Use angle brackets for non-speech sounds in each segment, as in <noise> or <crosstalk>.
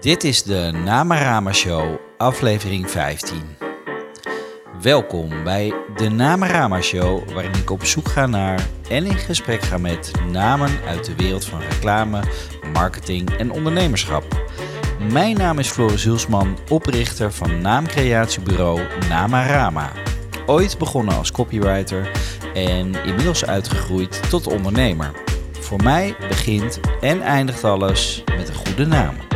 Dit is de Namarama Show, aflevering 15. Welkom bij de Namarama Show, waarin ik op zoek ga naar en in gesprek ga met namen uit de wereld van reclame, marketing en ondernemerschap. Mijn naam is Floris Hulsman, oprichter van naamcreatiebureau Namarama. Ooit begonnen als copywriter en inmiddels uitgegroeid tot ondernemer. Voor mij begint en eindigt alles met een goede naam.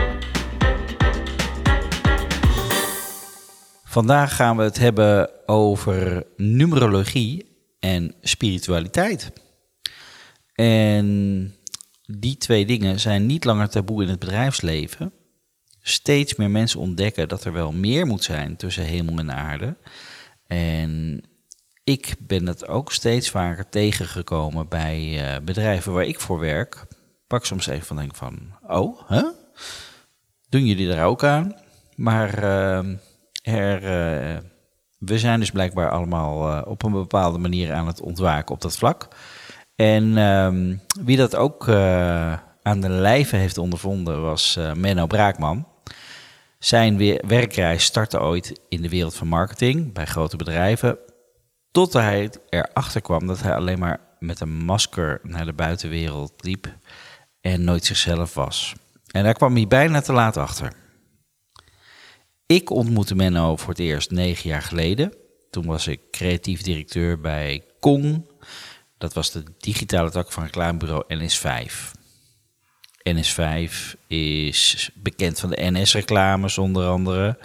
Vandaag gaan we het hebben over numerologie en spiritualiteit. En die twee dingen zijn niet langer taboe in het bedrijfsleven. Steeds meer mensen ontdekken dat er wel meer moet zijn tussen hemel en aarde. En ik ben het ook steeds vaker tegengekomen bij uh, bedrijven waar ik voor werk. Pak soms even van denk van, oh, huh? doen jullie daar ook aan? Maar uh, er, uh, we zijn dus blijkbaar allemaal op een bepaalde manier aan het ontwaken op dat vlak. En ehm, wie dat ook aan de lijve heeft ondervonden was Menno Braakman. Zijn werkreis startte ooit in de wereld van marketing bij grote bedrijven. Tot hij erachter kwam dat hij alleen maar met een masker naar de buitenwereld liep en nooit zichzelf was. En daar kwam hij bijna te laat achter. Ik ontmoette Menno voor het eerst negen jaar geleden. Toen was ik creatief directeur bij Kong. Dat was de digitale tak van reclamebureau NS5. NS5 is bekend van de NS-reclames onder andere.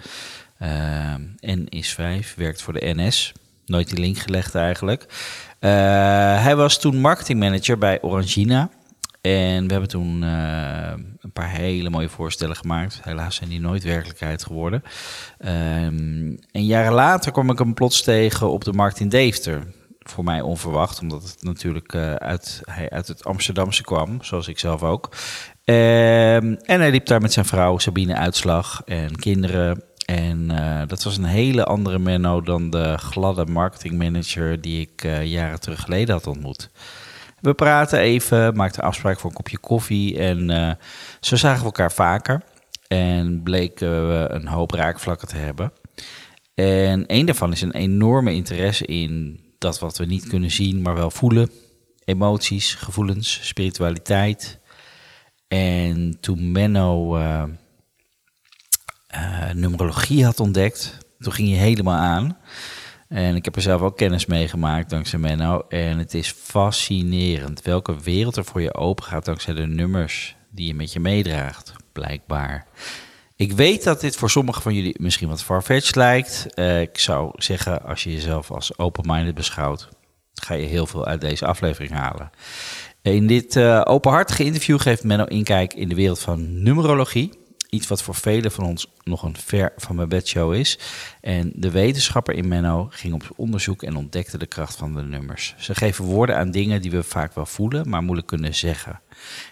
Uh, NS5 werkt voor de NS. Nooit die link gelegd eigenlijk. Uh, hij was toen marketingmanager bij Orangina. En we hebben toen uh, een paar hele mooie voorstellen gemaakt. Helaas zijn die nooit werkelijkheid geworden. Um, en jaren later kwam ik hem plots tegen op de markt in Deventer. Voor mij onverwacht, omdat het natuurlijk uh, uit, hij uit het Amsterdamse kwam, zoals ik zelf ook. Um, en hij liep daar met zijn vrouw Sabine Uitslag en kinderen. En uh, dat was een hele andere Menno dan de gladde marketingmanager die ik jaren terug geleden had ontmoet. We praten even, maakten afspraak voor een kopje koffie en uh, zo zagen we elkaar vaker. En bleken we een hoop raakvlakken te hebben. En een daarvan is een enorme interesse in dat wat we niet kunnen zien, maar wel voelen. Emoties, gevoelens, spiritualiteit. En toen Menno uh, numerologie had ontdekt, toen ging hij helemaal aan. En ik heb er zelf ook kennis mee gemaakt dankzij Menno. En het is fascinerend welke wereld er voor je open gaat dankzij de nummers die je met je meedraagt, blijkbaar. Ik weet dat dit voor sommigen van jullie misschien wat farfetched lijkt. Uh, ik zou zeggen, als je jezelf als open-minded beschouwt, ga je heel veel uit deze aflevering halen. In dit uh, openhartige interview geeft Menno inkijk in de wereld van numerologie. Iets wat voor velen van ons nog een ver van mijn bedshow is. En de wetenschapper in Menno ging op onderzoek en ontdekte de kracht van de nummers. Ze geven woorden aan dingen die we vaak wel voelen, maar moeilijk kunnen zeggen.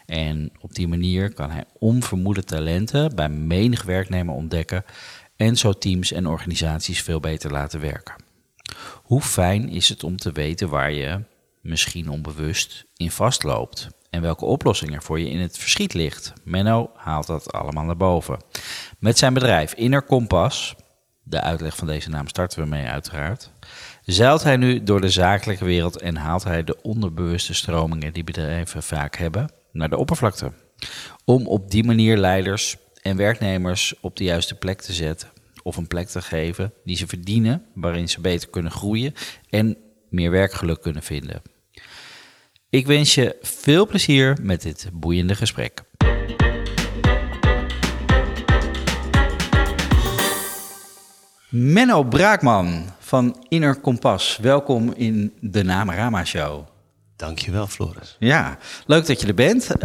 En op die manier kan hij onvermoede talenten bij menig werknemer ontdekken en zo teams en organisaties veel beter laten werken. Hoe fijn is het om te weten waar je, misschien onbewust, in vastloopt en welke oplossing er voor je in het verschiet ligt. Menno haalt dat allemaal naar boven. Met zijn bedrijf Inner Kompas, de uitleg van deze naam starten we mee uiteraard, zeilt hij nu door de zakelijke wereld en haalt hij de onderbewuste stromingen die bedrijven vaak hebben naar de oppervlakte. Om op die manier leiders en werknemers op de juiste plek te zetten of een plek te geven die ze verdienen, waarin ze beter kunnen groeien en meer werkgeluk kunnen vinden. Ik wens je veel plezier met dit boeiende gesprek. Menno Braakman van Inner Kompas, welkom in de Namarama Show. Dankjewel, Floris. Ja, leuk dat je er bent. Uh,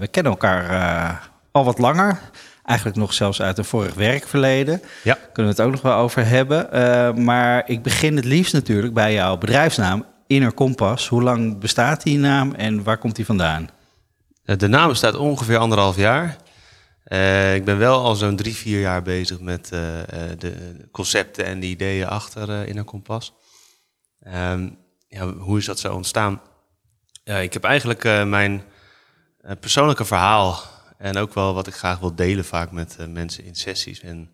we kennen elkaar uh, al wat langer. Eigenlijk nog zelfs uit een vorig werkverleden. Ja. Kunnen we het ook nog wel over hebben. Uh, maar ik begin het liefst natuurlijk bij jouw bedrijfsnaam Inner Kompas. Hoe lang bestaat die naam en waar komt die vandaan? De naam bestaat ongeveer anderhalf jaar. Uh, ik ben wel al zo'n drie, vier jaar bezig met uh, de concepten en de ideeën achter uh, Inner Kompas. Um, ja, hoe is dat zo ontstaan? Ik heb eigenlijk mijn persoonlijke verhaal En ook wel wat ik graag wil delen vaak met eh, mensen in sessies. En eh,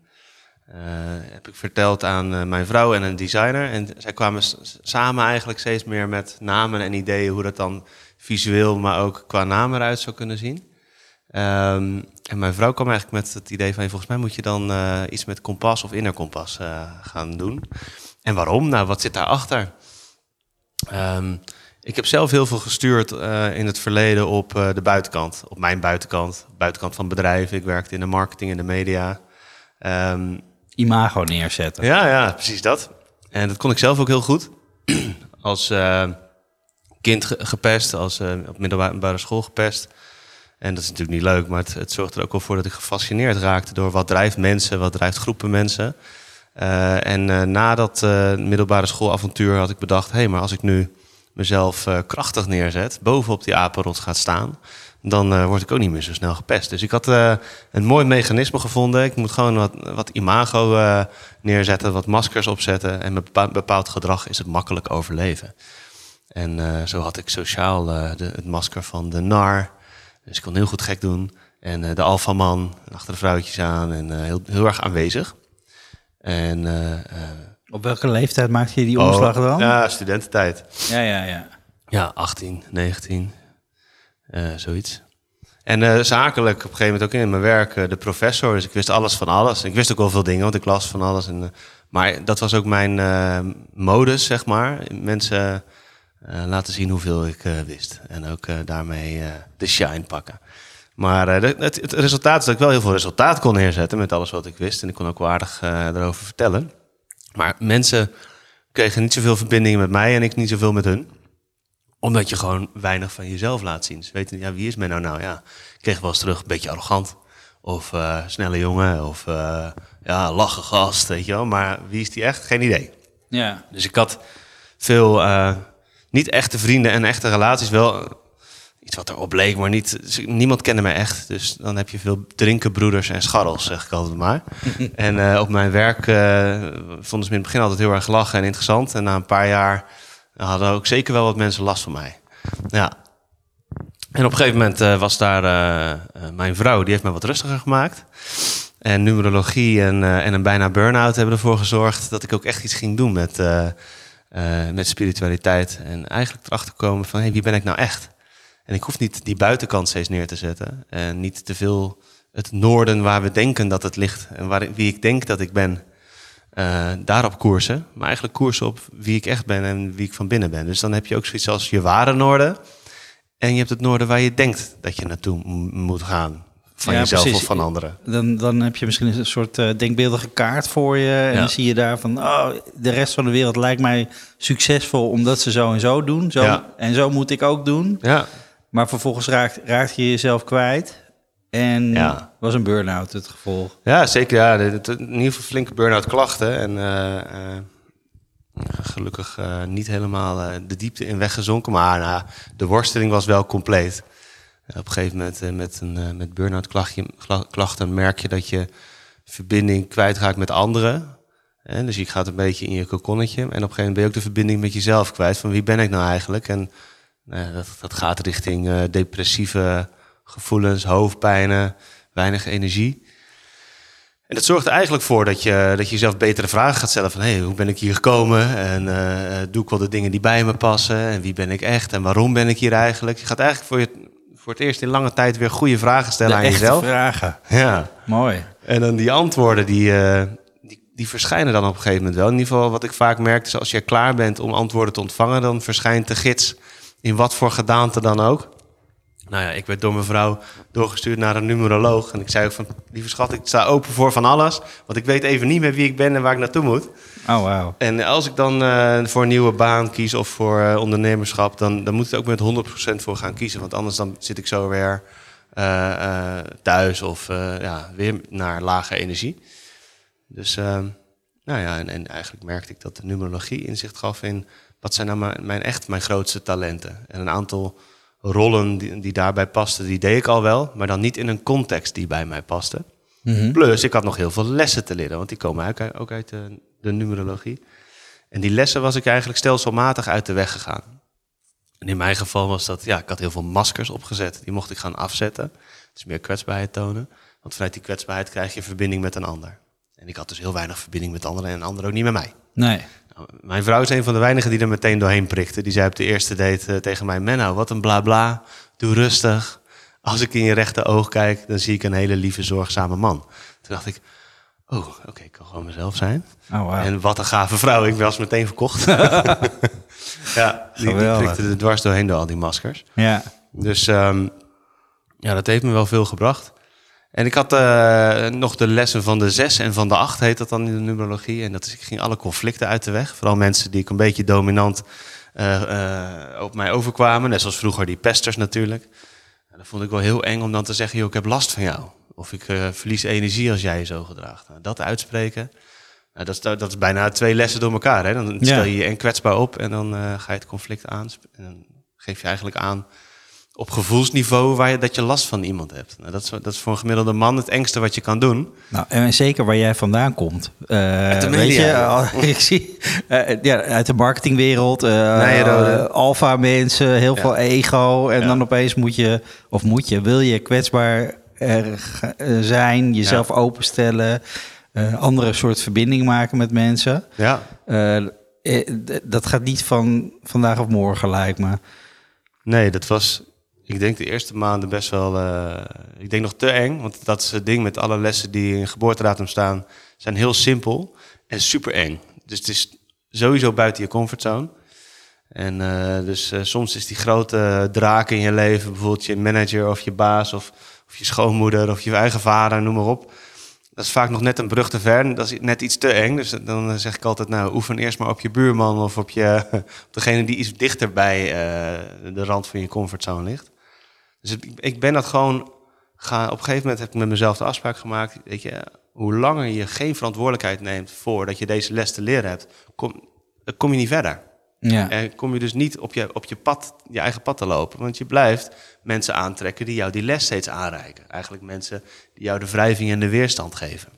heb ik verteld aan eh, mijn vrouw en een designer. En zij kwamen samen eigenlijk steeds meer met namen en ideeën hoe dat dan visueel, maar ook qua naam eruit zou kunnen zien. Ehm, en mijn vrouw kwam eigenlijk met het idee van, volgens mij moet je dan eh, iets met kompas of innerkompas eh gaan doen. En waarom? Nou, wat zit daarachter? Ehm ik heb zelf heel veel gestuurd eh, in het verleden op eh, de buitenkant, op mijn buitenkant, buitenkant van bedrijven. Ik werkte in de marketing en de media. Ehm, Imago neerzetten. ja, ja, precies dat. En dat kon ik zelf ook heel goed. <clears throat> Als eh, kind ge- gepest, als eh, op middelbare school gepest. En dat is natuurlijk niet leuk, maar het, het zorgt er ook wel voor dat ik gefascineerd raakte door wat drijft mensen, wat drijft groepen mensen. Eh, en na dat middelbare schoolavontuur had ik bedacht: hé, hey, maar als ik nu mezelf krachtig neerzet, bovenop die apenrots gaat staan, dan eh, word ik ook niet meer zo snel gepest. Dus ik had eh, een mooi mechanisme gevonden. Ik moet gewoon wat, wat imago eh, neerzetten, wat maskers opzetten. En met bepa- bepaald gedrag is het makkelijk overleven. En zo had ik sociaal de, het masker van de nar. Dus ik kon heel goed gek doen. En de alfaman, achter de vrouwtjes aan en heel, heel erg aanwezig. En Op welke leeftijd maakte je die omslag oh, dan? Ja, studententijd. ja, ja. ja. Ja, 18, 19, eh, zoiets. En eh, zakelijk op een gegeven moment ook in mijn werk eh, de professor. Dus ik wist alles van alles. Ik wist ook wel veel dingen, want ik las van alles. En, eh, maar dat was ook mijn eh, modus, zeg maar. Mensen eh, laten zien hoeveel ik eh, wist. En ook eh, daarmee eh, de shine pakken. Maar eh, het, het resultaat is dat ik wel heel veel resultaat kon neerzetten met alles wat ik wist. En ik kon ook wel aardig eh, erover vertellen. Maar mensen kregen niet zoveel verbindingen met mij en ik niet zoveel met hun omdat je gewoon weinig van jezelf laat zien. Ze weten, ja, wie is men nou nou? Ja, ik kreeg wel eens terug een beetje arrogant. Of eh, snelle jongen. Of eh, ja, lachen gast, weet je wel. Maar wie is die echt? Geen idee. ja. Dus ik had veel eh, niet echte vrienden en echte relaties. Wel iets wat erop leek, maar niet, niemand kende mij echt. Dus dan heb je veel drinkenbroeders en scharrels, zeg ik altijd maar. <laughs> en op mijn werk vonden ze me in het begin altijd heel erg lachen en interessant. En na een paar jaar hadden ook zeker wel wat mensen last van mij. Ja. En op een gegeven moment eh, was daar eh, eh, mijn vrouw, die heeft mij wat rustiger gemaakt. En numerologie en, en een bijna burn-out hebben ervoor gezorgd dat ik ook echt iets ging doen met, met spiritualiteit. En eigenlijk erachter komen van, hey, wie ben ik nou echt? En ik hoef niet die buitenkant steeds neer te zetten. En niet te veel het noorden waar we denken dat het ligt. En waar, wie ik denk dat ik ben. Eh, daarop koersen. Maar eigenlijk koersen op wie ik echt ben en wie ik van binnen ben. Dus dan heb je ook zoiets als je ware noorden. En je hebt het noorden waar je denkt dat je naartoe moet gaan. Van Ja, jezelf precies. of van anderen. Dan, dan heb je misschien een soort eh, denkbeeldige kaart voor je. En Ja. dan zie je daar van, oh, de rest van de wereld lijkt mij succesvol omdat ze zo en zo doen. Zo, Ja. En zo moet ik ook doen. Ja, Maar vervolgens raakt, raakt je jezelf kwijt. En Ja. was een burn-out het gevolg. Ja, zeker. Ja. In ieder geval flinke burn-out klachten. En eh, eh, gelukkig eh, niet helemaal de diepte in weggezonken. Maar nou, de worsteling was wel compleet. En op een gegeven moment met, een, met burn-out klachten merk je dat je verbinding kwijtraakt met anderen. Hè, dus je gaat een beetje in je kokonnetje. En op een gegeven moment ben je ook de verbinding met jezelf kwijt. Van wie ben ik nou eigenlijk? En nou dat, dat gaat richting depressieve gevoelens, hoofdpijnen, weinig energie. En dat zorgt er eigenlijk voor dat je, dat je jezelf betere vragen gaat stellen van... Hey, hoe ben ik hier gekomen? En eh, doe ik wel de dingen die bij me passen? En wie ben ik echt? En waarom ben ik hier eigenlijk? Je gaat eigenlijk voor, je, voor het eerst in lange tijd weer goede vragen stellen De aan echte jezelf. vragen. Ja. Mooi. En dan die antwoorden, die, eh, die, die verschijnen dan op een gegeven moment wel. In ieder geval wat ik vaak merk, is als je klaar bent om antwoorden te ontvangen... dan verschijnt de gids in wat voor gedaante dan ook. Nou ja, ik werd door mijn vrouw doorgestuurd naar een numeroloog. En ik zei ook van, lieve schat, ik sta open voor van alles. Want ik weet even niet meer wie ik ben en waar ik naartoe moet. Oh, wauw. En als ik dan eh, voor een nieuwe baan kies of voor eh, ondernemerschap... Dan, dan moet ik er ook met 100% voor gaan kiezen. Want anders dan zit ik zo weer eh, thuis of ja, weer naar lage energie. Dus nou ja, en, en eigenlijk merkte ik dat de numerologie inzicht gaf in... wat zijn nou mijn, mijn echt mijn grootste talenten? En een aantal rollen die, die daarbij pasten, die deed ik al wel... maar dan niet in een context die bij mij paste. Mhm. Plus, ik had nog heel veel lessen te leren, want die komen ook, ook uit de, de numerologie. En die lessen was ik eigenlijk stelselmatig uit de weg gegaan. En in mijn geval was dat, ja, ik had heel veel maskers opgezet. Die mocht ik gaan afzetten. Is meer kwetsbaarheid tonen. Want vanuit die kwetsbaarheid krijg je verbinding met een ander. En ik had dus heel weinig verbinding met anderen en een ander ook niet met mij. Nee. Mijn vrouw is een van de weinigen die er meteen doorheen prikte. Die zei op de eerste date eh, tegen mij... Menno, wat een bla bla. Doe rustig. Als ik in je rechte oog kijk, dan zie ik een hele lieve, zorgzame man. Toen dacht ik... Oh, oké, ik kan gewoon mezelf zijn. Oh, wow. En wat een gave vrouw. Ik was meteen verkocht. <laughs> ja, die, prikte er dwars doorheen door al die maskers. Ja. Dus ehm, ja, dat heeft me wel veel gebracht. En ik had eh, nog de lessen van de zes en van de acht, heet dat dan in de numerologie. En dat is, ik ging alle conflicten uit de weg. Vooral mensen die ik een beetje dominant eh, eh, op mij overkwamen. Net zoals vroeger die pesters natuurlijk. En dat vond ik wel heel eng om dan te zeggen, joh, ik heb last van jou. Of ik verlies energie als jij je zo gedraagt. Nou, dat uitspreken, nou, dat, is, dat is bijna twee lessen door elkaar. Hè? Dan stel je je en kwetsbaar op en dan ga je het conflict aan. En dan geef je eigenlijk aan op gevoelsniveau waar je, dat je last van iemand hebt. Nou, dat, is, dat is voor een gemiddelde man het engste wat je kan doen. Nou, en zeker waar jij vandaan komt. Eh, de weet je, <laughs> ik zie eh, ja, uit de marketingwereld, Nijrode. eh, alfa mensen, heel Ja. veel ego. En Ja. dan opeens moet je, of moet je, wil je kwetsbaar zijn, jezelf openstellen, andere soort verbinding maken met mensen. Ja. Dat gaat niet van vandaag op morgen, lijkt me. Nee, dat was, ik denk de eerste maanden best wel, eh, ik denk nog te eng. Want dat is het ding met alle lessen die in geboortedatum staan, zijn heel simpel en super eng. Dus het is sowieso buiten je comfortzone. En eh, dus eh, soms is die grote draak in je leven, bijvoorbeeld je manager of je baas of, of je schoonmoeder of je eigen vader, noem maar op. Dat is vaak nog net een brug te ver. Dat is net iets te eng. Dus dan zeg ik altijd, nou, oefen eerst maar op je buurman of op, je, <laughs> op degene die iets dichter bij de rand van je comfortzone ligt. Dus ik, ben dat gewoon gaan. Op een gegeven moment heb ik met mezelf de afspraak gemaakt. Weet je, hoe langer je geen verantwoordelijkheid neemt voor dat je deze les te leren hebt, kom, dan kom je niet verder. Ja. En kom je dus niet op je, op je pad, je eigen pad te lopen. Want je blijft mensen aantrekken die jou die les steeds aanreiken. Eigenlijk mensen die jou de wrijving en de weerstand geven.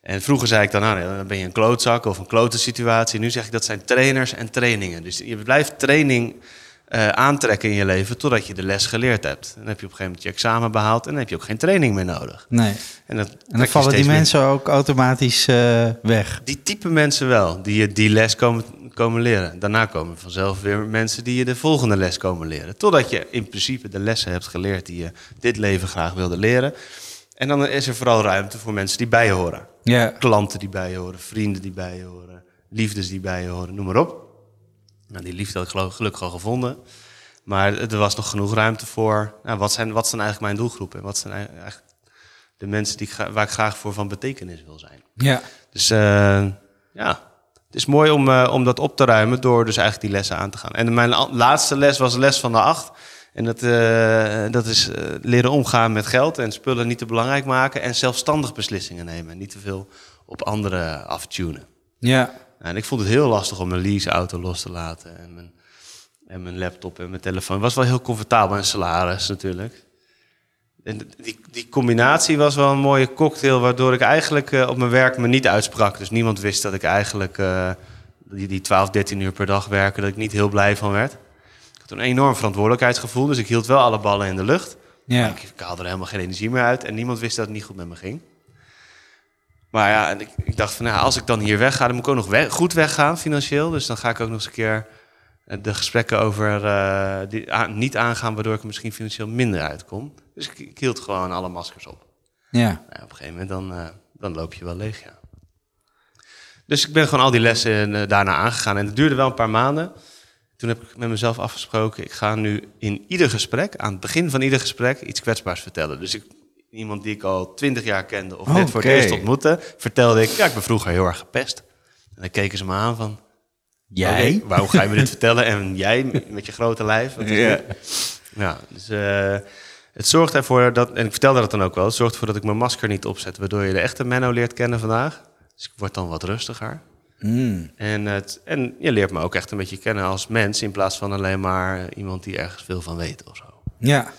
En vroeger zei ik dan, nou, dan ben je een klootzak of een klote situatie. Nu zeg ik dat zijn trainers en trainingen. Dus je blijft training eh, aantrekken in je leven totdat je de les geleerd hebt. Dan heb je op een gegeven moment je examen behaald en dan heb je ook geen training meer nodig. Nee. En, dat En dan vallen die meer- mensen ook automatisch eh, weg. die type mensen wel, die je die les komen, komen leren. Daarna komen vanzelf weer mensen die je de volgende les komen leren. Totdat je in principe de lessen hebt geleerd die je dit leven graag wilde leren. En dan is er vooral ruimte voor mensen die bij je horen. Ja. Klanten die bij je horen, vrienden die bij je horen, liefdes die bij je horen, noem maar op. Nou, die liefde had ik geloof- gelukkig al gevonden. Maar er was nog genoeg ruimte voor, nou, wat, zijn, wat zijn eigenlijk mijn doelgroepen? En wat zijn eigenlijk de mensen die waar ik graag voor van betekenis wil zijn? Ja. Dus eh, ja, het is mooi om, eh, om dat op te ruimen door dus eigenlijk die lessen aan te gaan. En mijn la- laatste les was les van de acht. En dat, eh, dat is leren omgaan met geld en spullen niet te belangrijk maken. En zelfstandig beslissingen nemen. Niet te veel op anderen aftunen. Ja. En ik vond het heel lastig om mijn leaseauto los te laten. En mijn, en mijn laptop en mijn telefoon. Het was wel heel comfortabel en salaris natuurlijk. En die, die combinatie was wel een mooie cocktail... waardoor ik eigenlijk eh, op mijn werk me niet uitsprak. Dus niemand wist dat ik eigenlijk eh, die, die 12, 13 uur per dag werken... dat ik niet heel blij van werd. Ik had een enorm verantwoordelijkheidsgevoel... dus ik hield wel alle ballen in de lucht. Ja. Ik, ik haalde er helemaal geen energie meer uit... en niemand wist dat het niet goed met me ging. Maar ja, en ik, ik dacht van, nou, als ik dan hier wegga, dan moet ik ook nog goed weggaan financieel. Dus dan ga ik ook nog eens een keer eh, de gesprekken over eh, die aan- niet aangaan, waardoor ik er misschien financieel minder uitkom. Dus ik, ik hield gewoon alle maskers op. Ja. Nou, op een gegeven moment dan, eh, dan loop je wel leeg, ja. Dus ik ben gewoon al die lessen daarna aangegaan. En het duurde wel een paar maanden. Toen heb ik met mezelf afgesproken, ik ga nu in ieder gesprek, aan het begin van ieder gesprek, iets kwetsbaars vertellen. Dus ik, iemand die ik al twintig jaar kende of net voor het eerst ontmoette, vertelde ik, ja, ik ben vroeger heel erg gepest. En dan keken ze me aan van, Jij? Waarom ga je me dit <laughs> vertellen? En jij met je grote lijf? Wat is Ja. dus eh, het zorgt ervoor dat, en ik vertelde dat dan ook wel, het zorgt ervoor dat ik mijn masker niet opzet, waardoor je de echte Menno leert kennen vandaag. Dus ik word dan wat rustiger. Mm. En, het, en je leert me ook echt een beetje kennen als mens, in plaats van alleen maar iemand die ergens veel van weet of zo. Ja.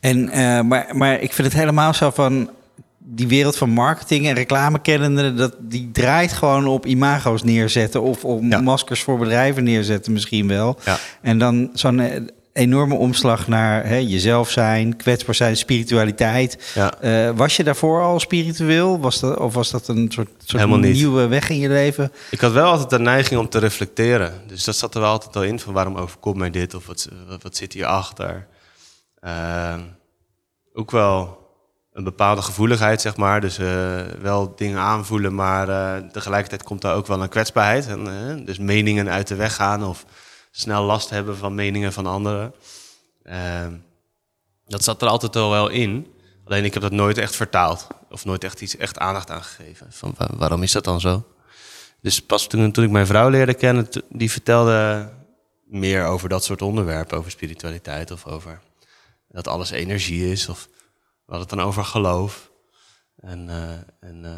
En, eh, maar, maar ik vind het helemaal zo van die wereld van marketing en reclame kennende, dat die draait gewoon op imago's neerzetten of op Ja. maskers voor bedrijven neerzetten misschien wel. Ja. En dan zo'n eh, enorme omslag naar hè, jezelf zijn, kwetsbaar zijn, spiritualiteit. Ja. Eh, was je daarvoor al spiritueel? Was dat, of was dat een soort, nieuwe weg in je leven? Ik had wel altijd de neiging om te reflecteren. Dus dat zat er wel altijd al in van waarom overkomt mij dit of wat, wat, wat zit hierachter. Ehm ook wel een bepaalde gevoeligheid, zeg maar. Dus eh, wel dingen aanvoelen, maar eh, tegelijkertijd komt daar ook wel een kwetsbaarheid. En, eh, dus meningen uit de weg gaan of snel last hebben van meningen van anderen. Ehm, dat zat er altijd al wel in. Alleen ik heb dat nooit echt vertaald. Of nooit echt iets echt aandacht aan gegeven. Van wa- waarom is dat dan zo? Dus pas toen, toen ik mijn vrouw leerde kennen, die vertelde meer over dat soort onderwerpen. Over spiritualiteit of over dat alles energie is. Of we hadden het dan over geloof. En, eh, en eh,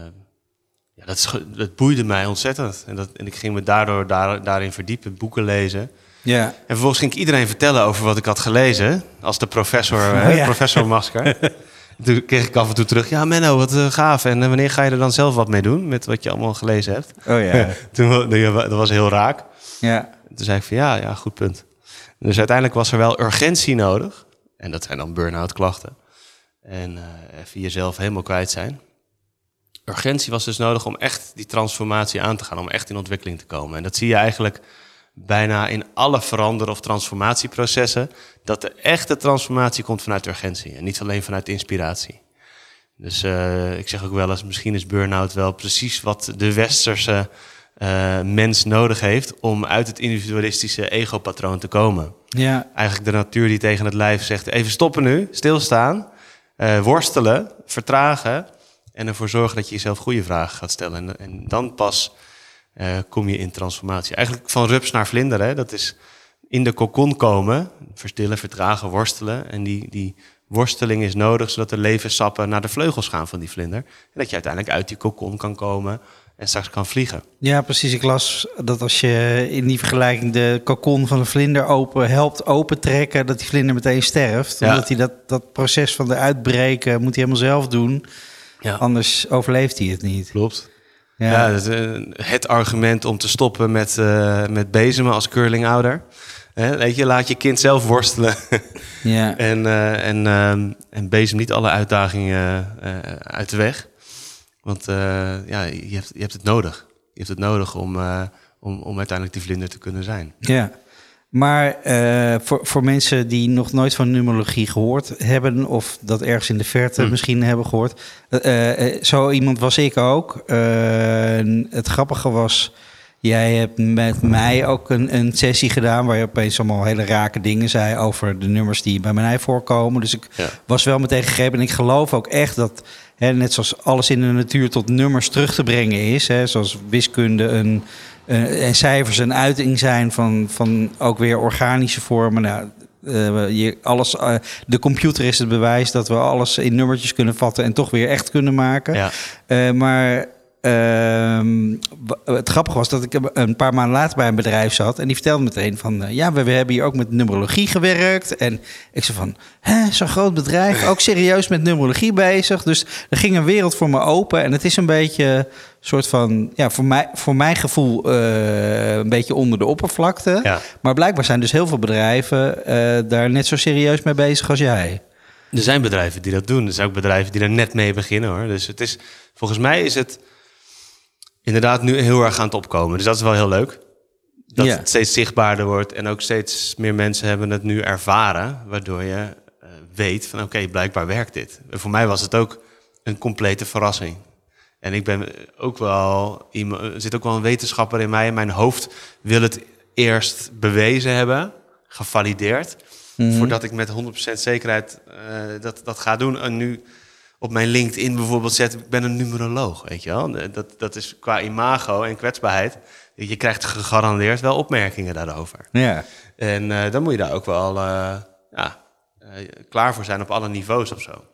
ja, dat, is ge- dat boeide mij ontzettend. En, dat, en ik ging me daardoor daar, daarin verdiepen, boeken lezen. Ja. En vervolgens ging ik iedereen vertellen over wat ik had gelezen. Als de professor, hè, Oh ja. professor Masker. <laughs> Toen kreeg ik af en toe terug, ja Menno, wat eh, gaaf. En wanneer ga je er dan zelf wat mee doen met wat je allemaal gelezen hebt? Oh ja. <laughs> Toen, dat was heel raak. ja. Toen zei ik van ja, ja, goed punt. Dus uiteindelijk was er wel urgentie nodig. En dat zijn dan burn-out klachten. En eh, even jezelf helemaal kwijt zijn. Urgentie was dus nodig om echt die transformatie aan te gaan. Om echt in ontwikkeling te komen. En dat zie je eigenlijk bijna in alle verander- of transformatieprocessen. Dat de echte transformatie komt vanuit urgentie. En niet alleen vanuit inspiratie. Dus eh, ik zeg ook wel eens, misschien is burn-out wel precies wat de westerse eh, mens nodig heeft om uit het individualistische ego-patroon te komen. Ja. Eigenlijk de natuur die tegen het lijf zegt, even stoppen nu, stilstaan, eh, worstelen, vertragen en ervoor zorgen dat je jezelf goede vragen gaat stellen. En, en dan pas eh, kom je in transformatie. Eigenlijk van rups naar vlinder, hè? dat is in de kokon komen, verstillen, vertragen, worstelen. En die, die worsteling is nodig zodat de levenssappen naar de vleugels gaan van die vlinder. En dat je uiteindelijk uit die kokon kan komen en straks kan vliegen. Ja, precies. Ik las dat als je in die vergelijking de kokon van een vlinder open helpt opentrekken, dat die vlinder meteen sterft. Ja. Omdat hij dat, dat proces van de uitbreken moet hij helemaal zelf doen. Ja, Anders overleeft hij het niet. klopt. Ja. Ja, eh, het argument om te stoppen met, eh, met bezemen als curlingouder. Hè, weet je, laat je kind zelf worstelen ja. <laughs> en, eh, en, ehm, en bezem niet alle uitdagingen uit de weg. Want eh, ja, je hebt, je hebt het nodig. Je hebt het nodig om, eh, om, om uiteindelijk die vlinder te kunnen zijn. Ja, maar eh, voor, voor mensen die nog nooit van numerologie gehoord hebben, of dat ergens in de verte Hm. misschien hebben gehoord, eh, eh, zo iemand was ik ook. Het grappige was, jij hebt met mij ook een, een sessie gedaan waar je opeens allemaal hele rake dingen zei over de nummers die bij mij voorkomen. Dus ik Ja. was wel meteen gegrepen en ik geloof ook echt dat, hè, net zoals alles in de natuur tot nummers terug te brengen is, hè, zoals wiskunde een eh, en cijfers een uiting zijn van, van ook weer organische vormen. Nou, eh, je, alles, eh, de computer is het bewijs dat we alles in nummertjes kunnen vatten en toch weer echt kunnen maken. Ja. Maar ehm, het grappige was dat ik een paar maanden later bij een bedrijf zat en die vertelde meteen van eh, ja, we, we hebben hier ook met numerologie gewerkt. En ik zei van, hè, zo'n groot bedrijf, ook serieus met numerologie bezig. Dus er ging een wereld voor me open en het is een beetje soort van, ja, voor, mij, voor mijn gevoel eh, een beetje onder de oppervlakte. Ja. Maar blijkbaar zijn dus heel veel bedrijven eh, daar net zo serieus mee bezig als jij. Er zijn bedrijven die dat doen. Er zijn ook bedrijven die er net mee beginnen hoor. Dus het is, volgens mij is het inderdaad nu heel erg aan het opkomen. Dus dat is wel heel leuk. Dat Ja. het steeds zichtbaarder wordt en ook steeds meer mensen hebben het nu ervaren. Waardoor je eh, weet van oké, blijkbaar werkt dit. En voor mij was het ook een complete verrassing. En ik ben ook wel iemand, er zit ook wel een wetenschapper in mij. In mijn hoofd wil het eerst bewezen hebben, gevalideerd. Voordat ik met 100% zekerheid eh, dat, dat ga doen. En nu op mijn LinkedIn bijvoorbeeld zet, ik ben een numeroloog, weet je wel. Dat, dat is qua imago en kwetsbaarheid. Je krijgt gegarandeerd wel opmerkingen daarover. Ja. En eh, dan moet je daar ook wel eh, ja, eh, klaar voor zijn op alle niveaus of zo.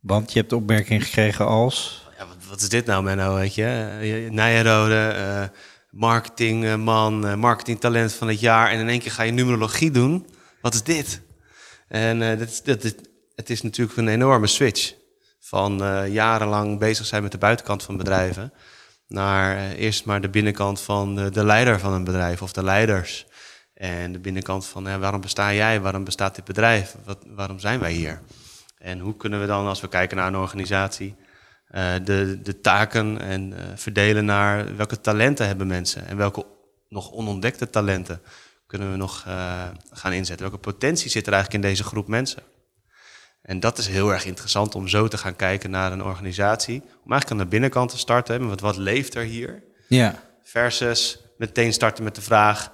Want je hebt opmerking gekregen als... Ja, wat, wat is dit nou, Menno, weet je? Nijenrode, marketingman, marketingtalent van het jaar... en in één keer ga je numerologie doen. Wat is dit? En dat, dat, dat, het is natuurlijk een enorme switch. Van uh, jarenlang bezig zijn met de buitenkant van bedrijven... naar uh, eerst maar de binnenkant van de, de leider van een bedrijf of de leiders... En de binnenkant van ja, waarom besta jij, waarom bestaat dit bedrijf, Wat, waarom zijn wij hier? En hoe kunnen we dan, als we kijken naar een organisatie, de, de taken en verdelen naar welke talenten hebben mensen en welke nog onontdekte talenten kunnen we nog gaan inzetten? Welke potentie zit er eigenlijk in deze groep mensen? En dat is heel erg interessant om zo te gaan kijken naar een organisatie. Om eigenlijk aan de binnenkant te starten. Wat, wat leeft er hier? Ja. Versus meteen starten met de vraag: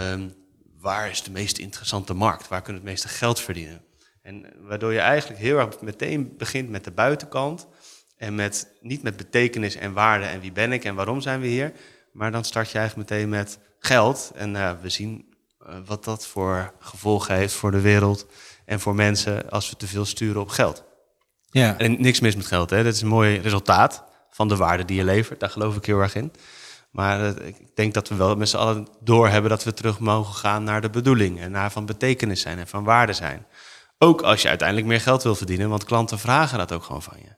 um, waar is de meest interessante markt? Waar kunnen we het meeste geld verdienen? En waardoor je eigenlijk heel erg meteen begint met de buitenkant. En met, niet met betekenis en waarde en wie ben ik en waarom zijn we hier. Maar dan start je eigenlijk meteen met geld. En uh, we zien uh, wat dat voor gevolgen heeft voor de wereld en voor mensen als we te veel sturen op geld. Ja. En niks mis met geld, hè? dat is een mooi resultaat van de waarde die je levert. Daar geloof ik heel erg in. Maar uh, ik denk dat we wel met z'n allen doorhebben dat we terug mogen gaan naar de bedoeling en naar van betekenis zijn en van waarde zijn. Ook als je uiteindelijk meer geld wil verdienen, want klanten vragen dat ook gewoon van je.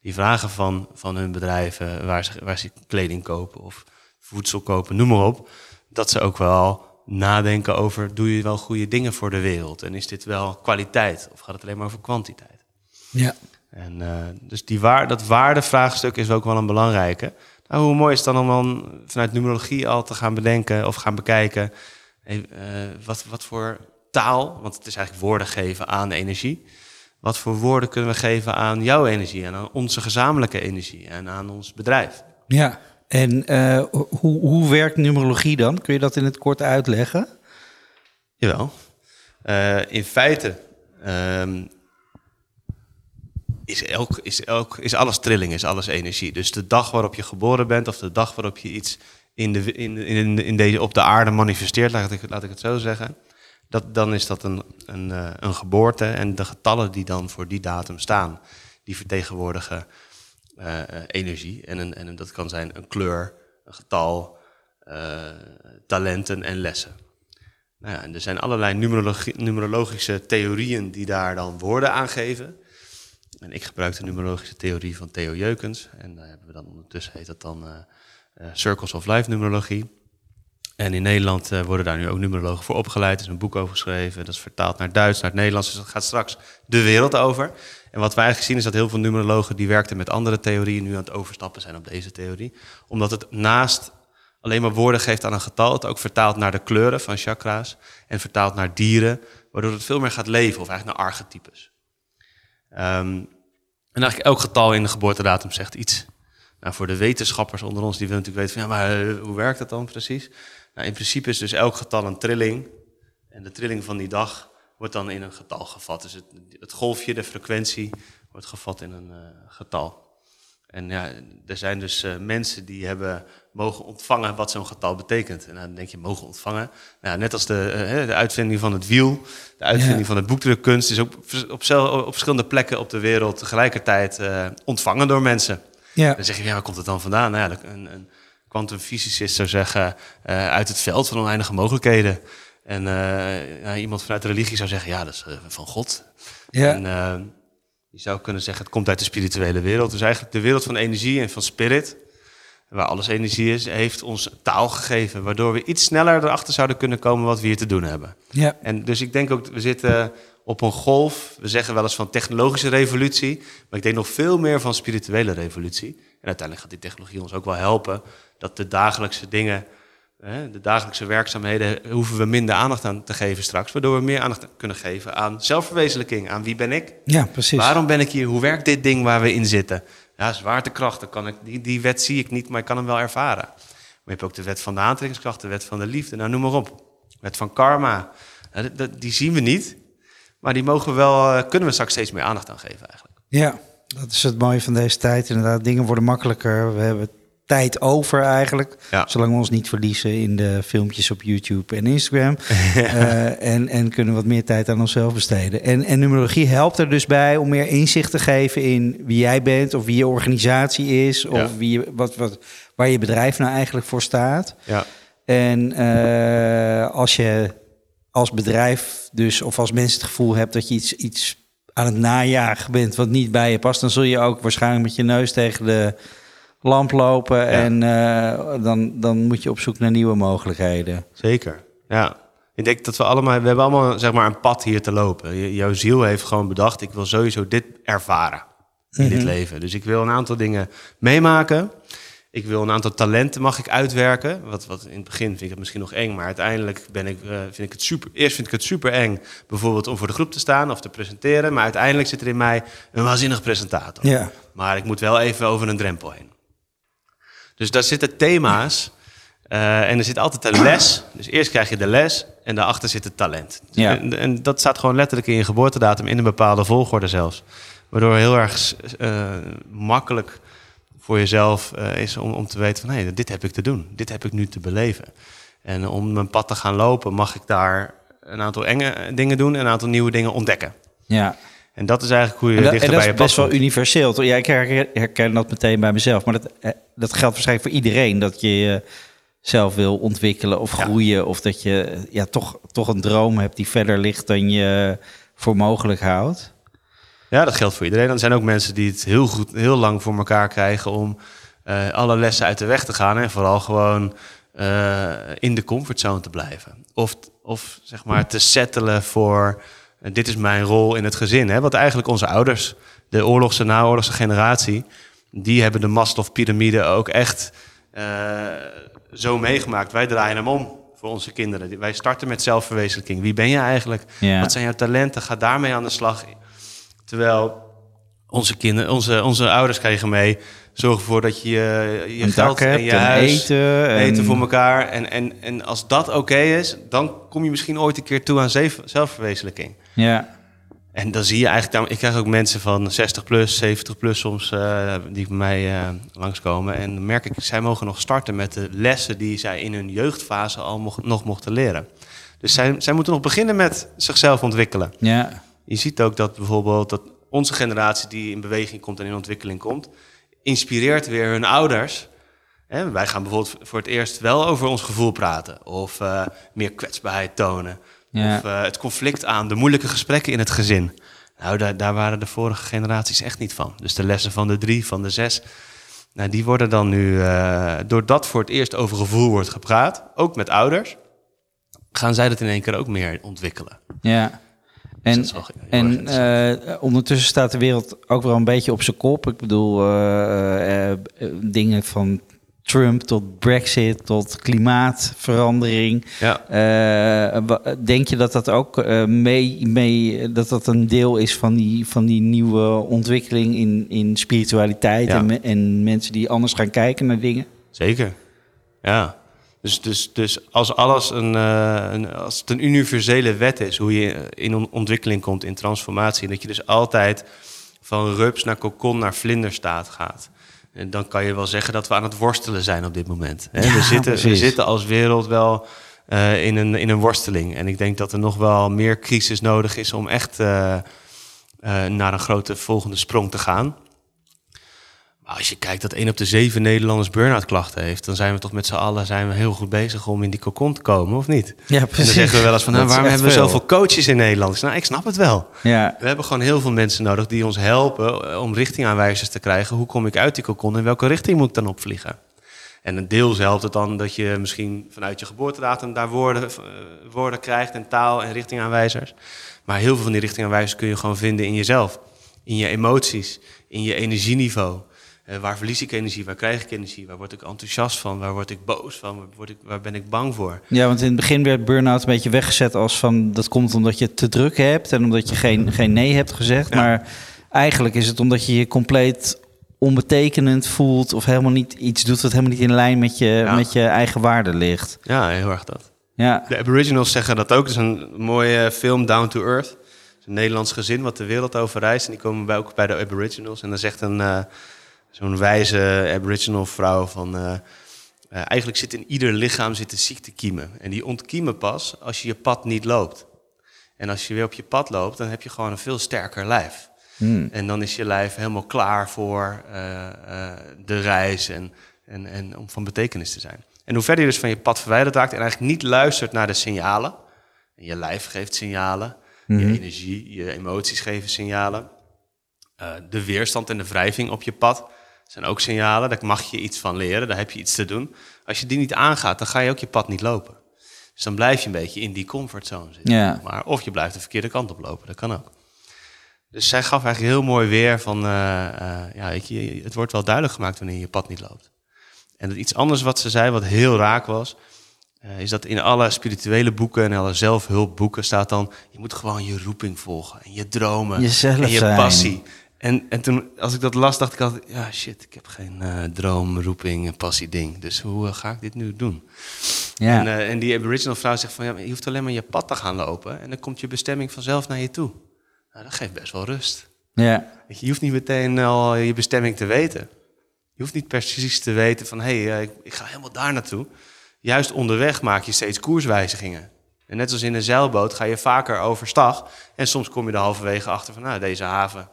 Die vragen van, van hun bedrijven waar ze, waar ze kleding kopen of voedsel kopen, noem maar op. Dat ze ook wel nadenken over, doe je wel goede dingen voor de wereld? En is dit wel kwaliteit of gaat het alleen maar over kwantiteit? Ja. En uh, dus die waar, dat waardevraagstuk is ook wel een belangrijke. Nou, hoe mooi is het dan om dan vanuit numerologie al te gaan bedenken of gaan bekijken... Hey, uh, wat, wat voor taal, want het is eigenlijk woorden geven aan energie... Wat voor woorden kunnen we geven aan jouw energie en aan onze gezamenlijke energie en aan ons bedrijf? Ja, en uh, hoe, hoe werkt numerologie dan? Kun je dat in het kort uitleggen? Jawel. Uh, in feite um, is, elk, is, elk, is alles trilling, is alles energie. Dus de dag waarop je geboren bent of de dag waarop je iets in de, in, in, in deze, op de aarde manifesteert, laat ik, laat ik het zo zeggen, dat, dan is dat een, een, uh, een geboorte. En de getallen die dan voor die datum staan, die vertegenwoordigen uh, energie. En, en dat kan zijn een kleur, een getal, uh, talenten en lessen. Nou ja, en er zijn allerlei numerologische theorieën die daar dan woorden aan geven. En ik gebruik de numerologische theorie van Theo Jeukens. En daar hebben we dan ondertussen heet dat dan Circles of Life numerologie. En in Nederland worden daar nu ook numerologen voor opgeleid. Er is een boek over geschreven. Dat is vertaald naar Duits, naar het Nederlands. Dus dat gaat straks de wereld over. En wat wij eigenlijk zien is dat heel veel numerologen die werkten met andere theorieën nu aan het overstappen zijn op deze theorie. Omdat het naast alleen maar woorden geeft aan een getal, het ook vertaalt naar de kleuren van chakra's en vertaalt naar dieren, waardoor het veel meer gaat leven of eigenlijk naar archetypes. Um, en eigenlijk elk getal in de geboortedatum zegt iets. Nou, voor de wetenschappers onder ons, die willen natuurlijk weten van, ja, maar uh, hoe werkt dat dan precies? Nou, in principe is dus elk getal een trilling. En de trilling van die dag wordt dan in een getal gevat. Dus het, het golfje, de frequentie, wordt gevat in een uh, getal. En ja, er zijn dus uh, mensen die hebben mogen ontvangen wat zo'n getal betekent. En dan denk je, mogen ontvangen. Nou, net als de, uh, de uitvinding van het wiel, de uitvinding ja. van het boekdrukkunst... is ook op, op, verschillende plekken op de wereld tegelijkertijd ontvangen door mensen. Ja. Dan zeg je, ja, waar komt het dan vandaan? Nou ja, een, een kwantumfysicist zou zeggen, uh, uit het veld van oneindige mogelijkheden. En ja, iemand vanuit de religie zou zeggen, ja, dat is uh, van God. Ja. En je zou kunnen zeggen, het komt uit de spirituele wereld. Dus eigenlijk de wereld van energie en van spirit, waar alles energie is, heeft ons taal gegeven. Waardoor we iets sneller erachter zouden kunnen komen wat we hier te doen hebben. Ja. En dus ik denk ook, we zitten op een golf. We zeggen wel eens van technologische revolutie. Maar ik denk nog veel meer van spirituele revolutie. En uiteindelijk gaat die technologie ons ook wel helpen dat de dagelijkse dingen, de dagelijkse werkzaamheden, hoeven we minder aandacht aan te geven straks. Waardoor we meer aandacht kunnen geven aan zelfverwezenlijking, aan wie ben ik? Ja, precies. Waarom ben ik hier? Hoe werkt dit ding waar we in zitten? Ja, zwaartekracht, kan ik, die, die wet zie ik niet, maar ik kan hem wel ervaren. Maar je hebt ook de wet van de aantrekkingskracht, de wet van de liefde, nou noem maar op. Wet van karma, die zien we niet, maar die mogen we wel, kunnen we straks steeds meer aandacht aan geven eigenlijk. Ja, dat is het mooie van deze tijd. Inderdaad, dingen worden makkelijker. We hebben tijd over eigenlijk. Ja. Zolang we ons niet verliezen in de filmpjes op YouTube en Instagram. uh, <laughs> en, en kunnen wat meer tijd aan onszelf besteden. En, en numerologie helpt er dus bij om meer inzicht te geven in wie jij bent, of wie je organisatie is, of Ja. wie, je- wat, wat, waar je bedrijf nou eigenlijk voor staat. Ja, En eh, als je als bedrijf dus, of als mensen het gevoel hebt dat je iets, iets aan het najagen bent wat niet bij je past, dan zul je ook waarschijnlijk met je neus tegen de lamp lopen. En eh, dan, dan moet je op zoek naar nieuwe mogelijkheden. zeker. Ja. Ik denk dat we allemaal, we hebben allemaal zeg maar een pad hier te lopen. Jouw ziel heeft gewoon bedacht, ik wil sowieso dit ervaren in dit leven. Dus ik wil een aantal dingen meemaken. Ik wil een aantal talenten mag ik uitwerken. Wat, wat in het begin vind ik het misschien nog eng, maar uiteindelijk ben ik, eh, vind ik het super. Eerst vind ik het super eng, bijvoorbeeld om voor de groep te staan of te presenteren. Maar uiteindelijk zit er in mij een waanzinnig presentator. Ja. Maar ik moet wel even over een drempel heen. Dus daar zitten thema's. eh, en er zit altijd een les. Dus eerst krijg je de les en daarachter zit het talent. Ja. En, en dat staat gewoon letterlijk in je geboortedatum in een bepaalde volgorde zelfs. Waardoor heel erg eh, makkelijk voor jezelf eh, is om, om te weten van... hé, dit heb ik te doen. Dit heb ik nu te beleven. En om mijn pad te gaan lopen mag ik daar een aantal enge dingen doen... en een aantal nieuwe dingen ontdekken. Ja. En dat is eigenlijk hoe je En dat, dichter en dat bij is je pad best wel universeel. toch? Ja, ik herken, herken dat meteen bij mezelf. Maar dat, dat geldt waarschijnlijk voor iedereen. Dat je jezelf wil ontwikkelen of Ja. groeien. Of dat je ja, toch, toch een droom hebt die verder ligt dan je voor mogelijk houdt. Ja, dat geldt voor iedereen. Er zijn ook mensen die het heel goed, heel lang voor elkaar krijgen om eh, alle lessen uit de weg te gaan en vooral gewoon eh, in de comfortzone te blijven. Of, of zeg maar te settelen voor eh, dit is mijn rol in het gezin. Hè? Wat eigenlijk onze ouders, de oorlogse, naoorlogse generatie, die hebben de Maslow-pyramide ook echt eh, zo meegemaakt. Wij draaien hem om voor onze kinderen. Wij starten met zelfverwezenlijking. Wie ben je eigenlijk? Ja. Wat zijn jouw talenten? Ga daarmee aan de slag. Terwijl onze, kinderen, onze, onze ouders kregen mee. Zorg ervoor dat je je, je geld hebt en je huis eten. En... eten voor elkaar. En, en, en als dat oké is, dan kom je misschien ooit een keer toe aan zelf- zelfverwezenlijking. Ja. En dan zie je eigenlijk, ik krijg ook mensen van 60 plus, 70 plus soms, eh, die bij mij eh, langskomen. En dan merk ik, zij mogen nog starten met de lessen die zij in hun jeugdfase al mocht- nog mochten leren. Dus zij, zij moeten nog beginnen met zichzelf ontwikkelen. Ja. Je ziet ook dat bijvoorbeeld dat onze generatie die in beweging komt en in ontwikkeling komt, inspireert weer hun ouders. Hè, wij gaan bijvoorbeeld voor het eerst wel over ons gevoel praten. Of eh, meer kwetsbaarheid tonen. Ja. Of eh, het conflict aan, de moeilijke gesprekken in het gezin. Nou, daar, daar waren de vorige generaties echt niet van. Dus de lessen van de drie, van de zes. Nou, die worden dan nu, eh, doordat voor het eerst over gevoel wordt gepraat, ook met ouders, gaan zij dat in één keer ook meer ontwikkelen. Ja. Dus En, en eh, ondertussen staat de wereld ook wel een beetje op zijn kop. Ik bedoel, dingen van Trump tot Brexit tot klimaatverandering. Ja. Eh, denk je dat dat ook eh, mee, mee, dat dat een deel is van die, van die nieuwe ontwikkeling in, in spiritualiteit Ja. en, en mensen die anders gaan kijken naar dingen? Zeker. Ja. Dus, dus, dus als alles een, eh, een, als het een universele wet is, hoe je in on- ontwikkeling komt, in transformatie, en dat je dus altijd van rups naar kokon naar vlinderstaat gaat. En dan kan je wel zeggen dat we aan het worstelen zijn op dit moment. Hè? Ja, we, zitten, we zitten als wereld wel eh, in, een, in een worsteling. En ik denk dat er nog wel meer crisis nodig is om echt eh, eh, naar een grote volgende sprong te gaan. Als je kijkt dat één op de zeven Nederlanders burn-out klachten heeft, dan zijn we toch met z'n allen zijn we heel goed bezig om in die cocon te komen, of niet? Ja, En dan zeggen we wel eens van, nou, waarom hebben we veel. zoveel coaches in Nederland? Nou, ik snap het wel. Ja, We hebben gewoon heel veel mensen nodig die ons helpen eh, om richtingaanwijzers te krijgen. Hoe kom ik uit die cocon en welke richting moet ik dan opvliegen? En een deels helpt het dan dat je misschien vanuit je geboortedatum daar woorden, eh, woorden krijgt en taal en richtingaanwijzers. Maar heel veel van die richtingaanwijzers kun je gewoon vinden in jezelf. In je emoties, in je energieniveau. Eh, waar verlies ik energie? Waar krijg ik energie? Waar word ik enthousiast van? Waar word ik boos van? Waar, word ik, waar ben ik bang voor? Ja, want in het begin werd burn-out een beetje weggezet als van dat komt omdat je te druk hebt en omdat je geen, geen nee hebt gezegd. Ja. Maar eigenlijk is het omdat je je compleet onbetekenend voelt of helemaal niet iets doet wat helemaal niet in lijn met je, Ja. met je eigen waarde ligt. Ja, heel erg dat. Ja, De Aboriginals zeggen dat ook. Het is een mooie film, Down to Earth. Het is een Nederlands gezin wat de wereld over reist. En die komen bij, ook bij de Aboriginals. En dan zegt een, eh, zo'n wijze Aboriginal vrouw van... eh, eh, eigenlijk zit in ieder lichaam zitten ziektekiemen. En die ontkiemen pas als je je pad niet loopt. En als je weer op je pad loopt, dan heb je gewoon een veel sterker lijf. Hmm. En dan is je lijf helemaal klaar voor eh, de reis en, en, en om van betekenis te zijn. En hoe verder je dus van je pad verwijderd raakt en eigenlijk niet luistert naar de signalen. En je lijf geeft signalen, je energie, je emoties geven signalen. De weerstand en de wrijving op je pad zijn ook signalen. Daar mag je iets van leren, daar heb je iets te doen. Als je die niet aangaat, dan ga je ook je pad niet lopen. Dus dan blijf je een beetje in die comfortzone zitten. Ja. Maar, of je blijft de verkeerde kant op lopen, dat kan ook. Dus zij gaf eigenlijk heel mooi weer van, eh, eh, ja, weet je, het wordt wel duidelijk gemaakt wanneer je pad niet loopt. En iets anders wat ze zei, wat heel raak was, eh, is dat in alle spirituele boeken en alle zelfhulpboeken staat dan, je moet gewoon je roeping volgen en je dromen Jezelf en je zijn. En, en toen, als ik dat las, dacht ik altijd, ja shit, ik heb geen eh, droom, roeping en passie ding. Dus hoe eh, ga ik dit nu doen? Ja. En, eh, en die aboriginal vrouw zegt van, ja, je hoeft alleen maar je pad te gaan lopen en dan komt je bestemming vanzelf naar je toe. Nou, dat geeft best wel rust. ja. Je, hoeft niet meteen al je bestemming te weten. Je hoeft niet precies te weten van, hé, hey, eh, ik, ik ga helemaal daar naartoe. Juist onderweg maak je steeds koerswijzigingen. En net als in een zeilboot ga je vaker overstag. En soms kom je er halverwege achter van, nou, deze haven eh,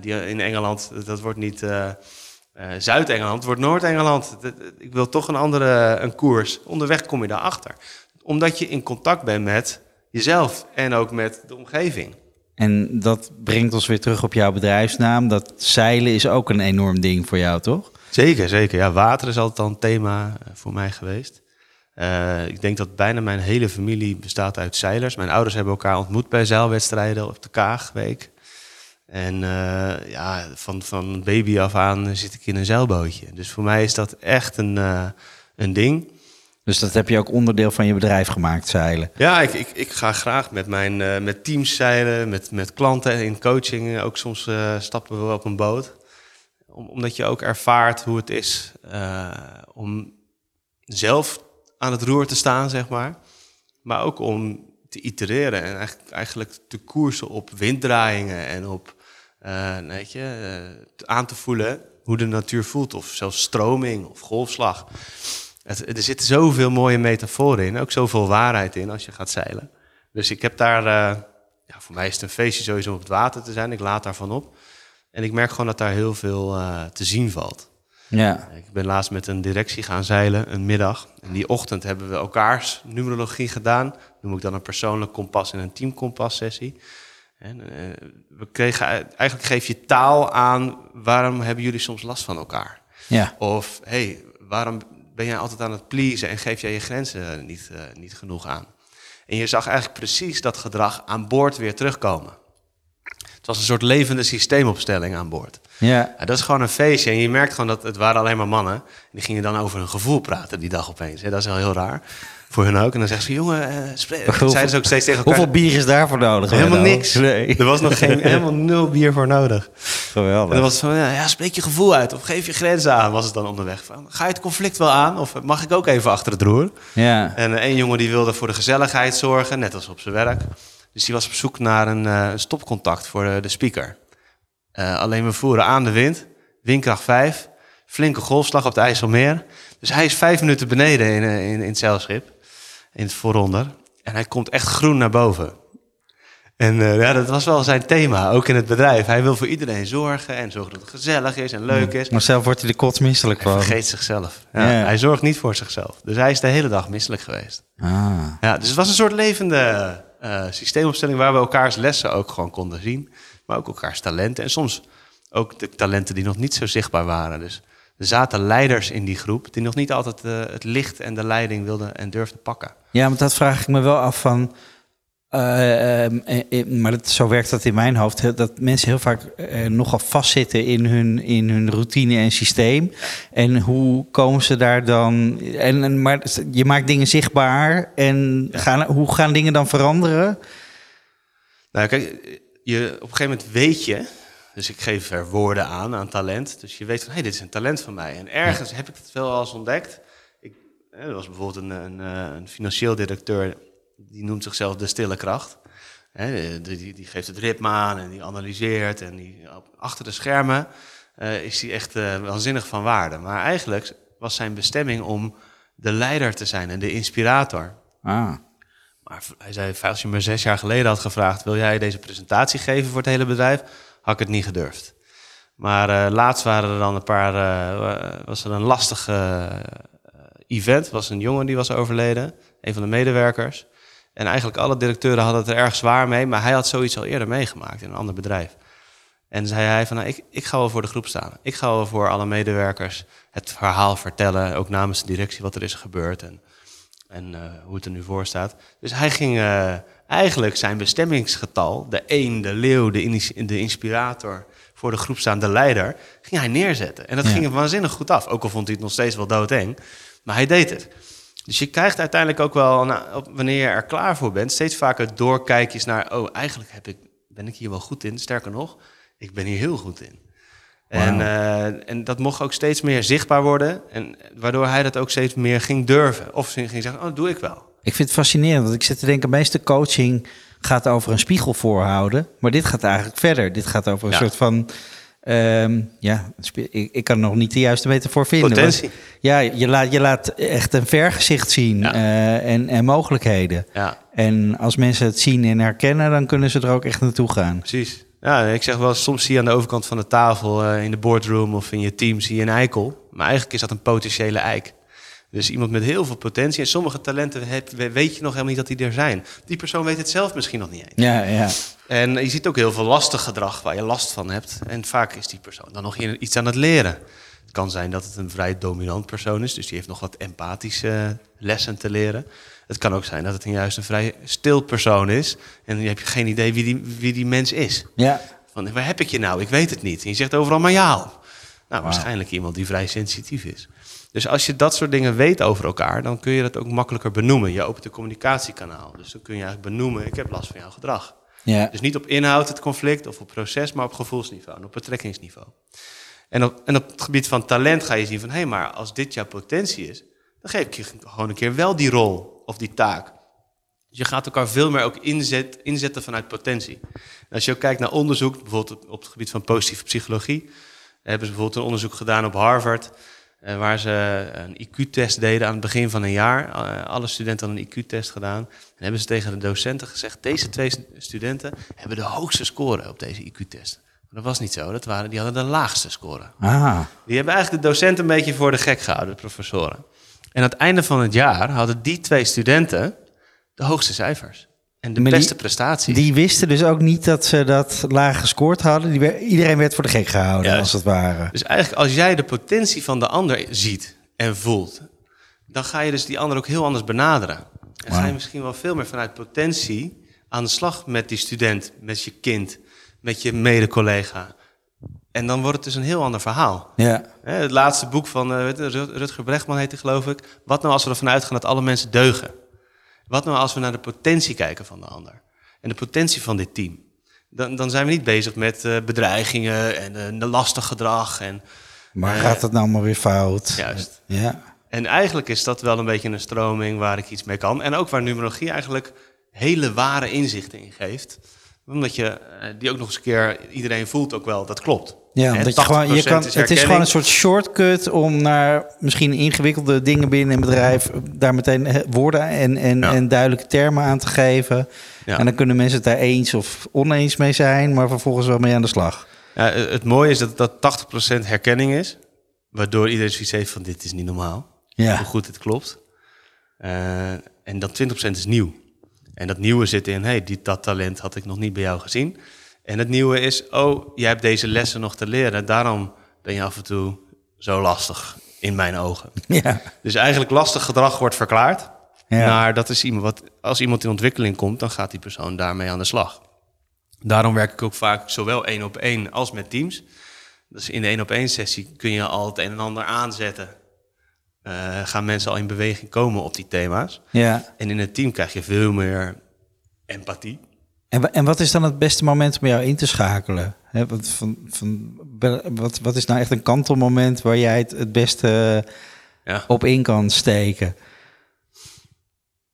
die in Engeland, dat wordt niet eh, eh, Zuid-Engeland, het wordt Noord-Engeland. Ik wil toch een andere een koers. Onderweg kom je daarachter. Omdat je in contact bent met jezelf en ook met de omgeving. En dat brengt ons weer terug op jouw bedrijfsnaam. Dat zeilen is ook een enorm ding voor jou, toch? Zeker, zeker. Ja, water is altijd al een thema eh, voor mij geweest. Eh, ik denk dat bijna mijn hele familie bestaat uit zeilers. Mijn ouders hebben elkaar ontmoet bij zeilwedstrijden op de Kaagweek. En eh, ja, van, van baby af aan zit ik in een zeilbootje. Dus voor mij is dat echt een, eh, een ding. Dus dat heb je ook onderdeel van je bedrijf gemaakt, zeilen. Ja, ik, ik, ik ga graag met, mijn, eh, met teams zeilen, met, met klanten in coaching. Ook soms stappen we op een boot. Om, omdat je ook ervaart hoe het is om zelf aan het roer te staan, zeg maar. Maar ook om te itereren en eigenlijk, eigenlijk te koersen op winddraaiingen en op weet je, te- aan te voelen hoe de natuur voelt. Of zelfs stroming of golfslag. Het, er zitten zoveel mooie metaforen in, ook zoveel waarheid in als je gaat zeilen. Dus ik heb daar, eh, ja, voor mij is het een feestje sowieso om op het water te zijn. Ik laat daarvan op. En ik merk gewoon dat daar heel veel te zien valt. Ja. Ik ben laatst met een directie gaan zeilen, een middag. En die ochtend hebben we elkaars numerologie gedaan. Noem ik dan een persoonlijk kompas en een teamkompas sessie. En, eh, we kregen, eigenlijk geef je taal aan waarom hebben jullie soms last van elkaar. Ja. Of hey, waarom ben jij altijd aan het pleasen en geef jij je grenzen niet, eh, niet genoeg aan? En je zag eigenlijk precies dat gedrag aan boord weer terugkomen. Het was een soort levende systeemopstelling aan boord. Ja. Ja, dat is gewoon een feestje. En je merkt gewoon dat het waren alleen maar mannen. En die gingen dan over hun gevoel praten die dag opeens. Dat is wel heel raar. Voor hun ook. En dan zeggen ze, jongen, eh. Hoeveel- Zeiden ze ook steeds tegen elkaar. Hoeveel bier is daarvoor nodig? Helemaal niks. Nee. Er was nog geen, <laughs> helemaal nul bier voor nodig. En Geweldig. dan was van, ja, spreek je gevoel uit. Of geef je grenzen aan, was het dan onderweg. Van, ga je het conflict wel aan? Of mag ik ook even achter het roer? Ja. En een jongen die wilde voor de gezelligheid zorgen, net als op zijn werk. Dus die was op zoek naar een eh, stopcontact voor eh, de speaker. Eh, alleen we voeren aan de wind, windkracht 5, flinke golfslag op het IJsselmeer. Dus hij is vijf minuten beneden in, eh, in, in het zeilschip, in het vooronder. En hij komt echt groen naar boven. En eh, ja, dat was wel zijn thema, ook in het bedrijf. Hij wil voor iedereen zorgen en zorgen dat het gezellig is en leuk is. Maar zelf wordt hij er kotsmisselijk Hij van. vergeet zichzelf. Ja, Ja. Hij zorgt niet voor zichzelf. Dus hij is de hele dag misselijk geweest. Ah. Ja, dus het was een soort levende eh, systeemopstelling waar we elkaars lessen ook gewoon konden zien. Maar ook elkaars talenten. En soms ook de talenten die nog niet zo zichtbaar waren. Dus er zaten leiders in die groep die nog niet altijd eh, het licht en de leiding wilden en durfden pakken. Ja, want dat vraag ik me wel af van. eh, ehm, eh, maar dat, zo werkt dat in mijn hoofd. Dat mensen heel vaak eh, nogal vastzitten in hun, in hun routine en systeem. En hoe komen ze daar dan. En, en, maar je maakt dingen zichtbaar. En gaan, hoe gaan dingen dan veranderen? Nou, kijk, je, op een gegeven moment weet je, dus ik geef er woorden aan, aan talent. Dus je weet van, hé, hey, dit is een talent van mij. En ergens heb ik het wel als ontdekt. Ik, er was bijvoorbeeld een, een, eh, een financieel directeur, die noemt zichzelf de stille kracht. Hè, die, die, die geeft het ritme aan en die analyseert. En die, achter de schermen eh, is hij echt eh, waanzinnig van waarde. Maar eigenlijk was zijn bestemming om de leider te zijn en de inspirator. Ah, Maar hij zei, als je me zes jaar geleden had gevraagd... wil jij deze presentatie geven voor het hele bedrijf? Had ik het niet gedurfd. Maar eh, laatst waren er dan een paar... eh, was er een lastig eh, event. was een jongen die was overleden. Een van de medewerkers. En eigenlijk alle directeuren hadden het er erg zwaar mee... maar hij had zoiets al eerder meegemaakt in een ander bedrijf. En zei hij van, nou, ik, ik ga wel voor de groep staan. Ik ga wel voor alle medewerkers het verhaal vertellen... ook namens de directie wat er is gebeurd... En, En hoe het er nu voor staat. Dus hij ging eigenlijk zijn bestemmingsgetal, de één, de leeuw, de, de inspirator, voor de groep staan, de leider, ging hij neerzetten. En dat ging hem waanzinnig goed af. Ook al vond hij het nog steeds wel doodeng. Maar hij deed het. Dus je krijgt uiteindelijk ook wel, nou, wanneer je er klaar voor bent, steeds vaker doorkijkjes naar, oh, eigenlijk heb ik, ben ik hier wel goed in. Sterker nog, ik ben hier heel goed in. En, uh, en dat mocht ook steeds meer zichtbaar worden. En waardoor hij dat ook steeds meer ging durven. Of ging zeggen, oh, dat doe ik wel. Ik vind het fascinerend, want ik zit te denken, de meeste coaching gaat over een spiegel voorhouden. Maar dit gaat eigenlijk verder. Dit gaat over een soort van Ehm, ja, ik, ik, kan nog niet de juiste metafoor vinden. Potentie. ja, je laat, je laat echt een vergezicht zien eh, en, en mogelijkheden. Ja. En als mensen het zien en herkennen, dan kunnen ze er ook echt naartoe gaan. Precies. Ja, ik zeg wel, soms zie je aan de overkant van de tafel, uh, in de boardroom of in je team, zie je een eikel. Maar eigenlijk is dat een potentiële eik. Dus iemand met heel veel potentie. En sommige talenten weet je nog helemaal niet dat die er zijn. Die persoon weet het zelf misschien nog niet eens. Ja, ja. En je ziet ook heel veel lastig gedrag waar je last van hebt. En vaak is die persoon dan nog iets aan het leren. Het kan zijn dat het een vrij dominant persoon is, dus die heeft nog wat empathische lessen te leren. Het kan ook zijn dat het juist een vrij stil persoon is. En je hebt geen idee wie die, wie die mens is. Ja. Van waar heb ik je nou? Ik weet het niet. En je zegt overal maar ja. Nou, waarschijnlijk iemand die vrij sensitief is. Dus als je dat soort dingen weet over elkaar, dan kun je dat ook makkelijker benoemen. Je opent een communicatiekanaal. Dus dan kun je eigenlijk benoemen, ik heb last van jouw gedrag. Ja. Dus niet op inhoud het conflict of op proces, maar op gevoelsniveau en op betrekkingsniveau. En op, en op het gebied van talent ga je zien van, hé, hey, maar als dit jouw potentie is, dan geef ik je gewoon een keer wel die rol of die taak. Dus je gaat elkaar veel meer ook inzet, inzetten vanuit potentie. En als je ook kijkt naar onderzoek, bijvoorbeeld op het gebied van positieve psychologie, hebben ze bijvoorbeeld een onderzoek gedaan op Harvard. Eh, waar ze een IQ-test deden aan het begin van een jaar. Eh, alle studenten hadden een IQ-test gedaan. En hebben ze tegen de docenten gezegd: deze twee studenten hebben de hoogste score op deze IQ-test. Maar dat was niet zo. Dat waren, die hadden de laagste score. Ah. Die hebben eigenlijk de docenten een beetje voor de gek gehouden, de professoren. En aan het einde van het jaar hadden die twee studenten de hoogste cijfers. En de beste prestaties. Die wisten dus ook niet dat ze dat laag gescoord hadden. Die, iedereen werd voor de gek gehouden, als het ware. Dus eigenlijk als jij de potentie van de ander ziet en voelt... dan ga je dus die ander ook heel anders benaderen. En ga je misschien wel veel meer vanuit potentie aan de slag met die student, met je kind, met je mede-collega. En dan wordt het dus een heel ander verhaal. Ja. Het laatste boek van uh, Rutger Brechtman heet geloof ik. Wat nou als we ervan uitgaan dat alle mensen deugen? Wat nou als we naar de potentie kijken van de ander? En de potentie van dit team? Dan, dan zijn we niet bezig met uh, bedreigingen en uh, lastig gedrag. En, maar gaat het nou maar weer fout? Juist. Ja. En eigenlijk is dat wel een beetje een stroming waar ik iets mee kan. En ook waar numerologie eigenlijk hele ware inzichten in geeft. Omdat je die ook nog eens een keer, iedereen voelt ook wel, dat klopt. Ja, dat je gewoon, je kan, het is gewoon een soort shortcut om naar misschien ingewikkelde dingen binnen een bedrijf daar meteen woorden en, en, en duidelijke termen aan te geven. Ja. En dan kunnen mensen het daar eens of oneens mee zijn, maar vervolgens wel mee aan de slag. Ja, het mooie is dat dat 80% herkenning is, waardoor iedereen zoiets heeft van dit is niet normaal. Ja. Hoe goed het klopt. Uh, en dat 20% is nieuw. En dat nieuwe zit in, hey, die, dat talent had ik nog niet bij jou gezien. En het nieuwe is, oh, jij hebt deze lessen nog te leren. Daarom ben je af en toe zo lastig in mijn ogen. <laughs> Ja. Dus eigenlijk lastig gedrag wordt verklaard. Ja. Maar dat is iemand wat, als iemand in ontwikkeling komt, dan gaat die persoon daarmee aan de slag. Daarom werk ik ook vaak zowel één op één als met teams. Dus in de één op één sessie kun je al het een en ander aanzetten. Uh, gaan mensen al in beweging komen op die thema's. Ja. En in het team krijg je veel meer empathie. En, en wat is dan het beste moment om jou in te schakelen? wat, van, van, wat, wat is nou echt een kantelmoment waar jij het, het beste ja. op in kan steken?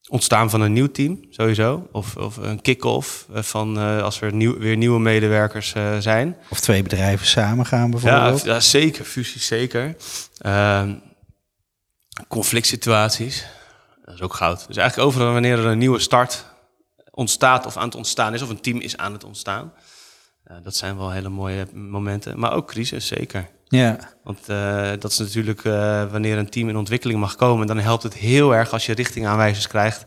Ontstaan van een nieuw team, sowieso. Of, of een kick-off eh, van uh, als er nieuw, weer nieuwe medewerkers uh, zijn. Of twee bedrijven samen gaan bijvoorbeeld. Ja, ja zeker. Fusies zeker. Uh, conflict situaties. Dat is ook goud. Dus eigenlijk overal wanneer er een nieuwe start ontstaat of aan het ontstaan is, of een team is aan het ontstaan. Uh, dat zijn wel hele mooie momenten. Maar ook crisis, zeker. Ja. Want uh, dat is natuurlijk uh, wanneer een team in ontwikkeling mag komen, dan helpt het heel erg als je richtingaanwijzers krijgt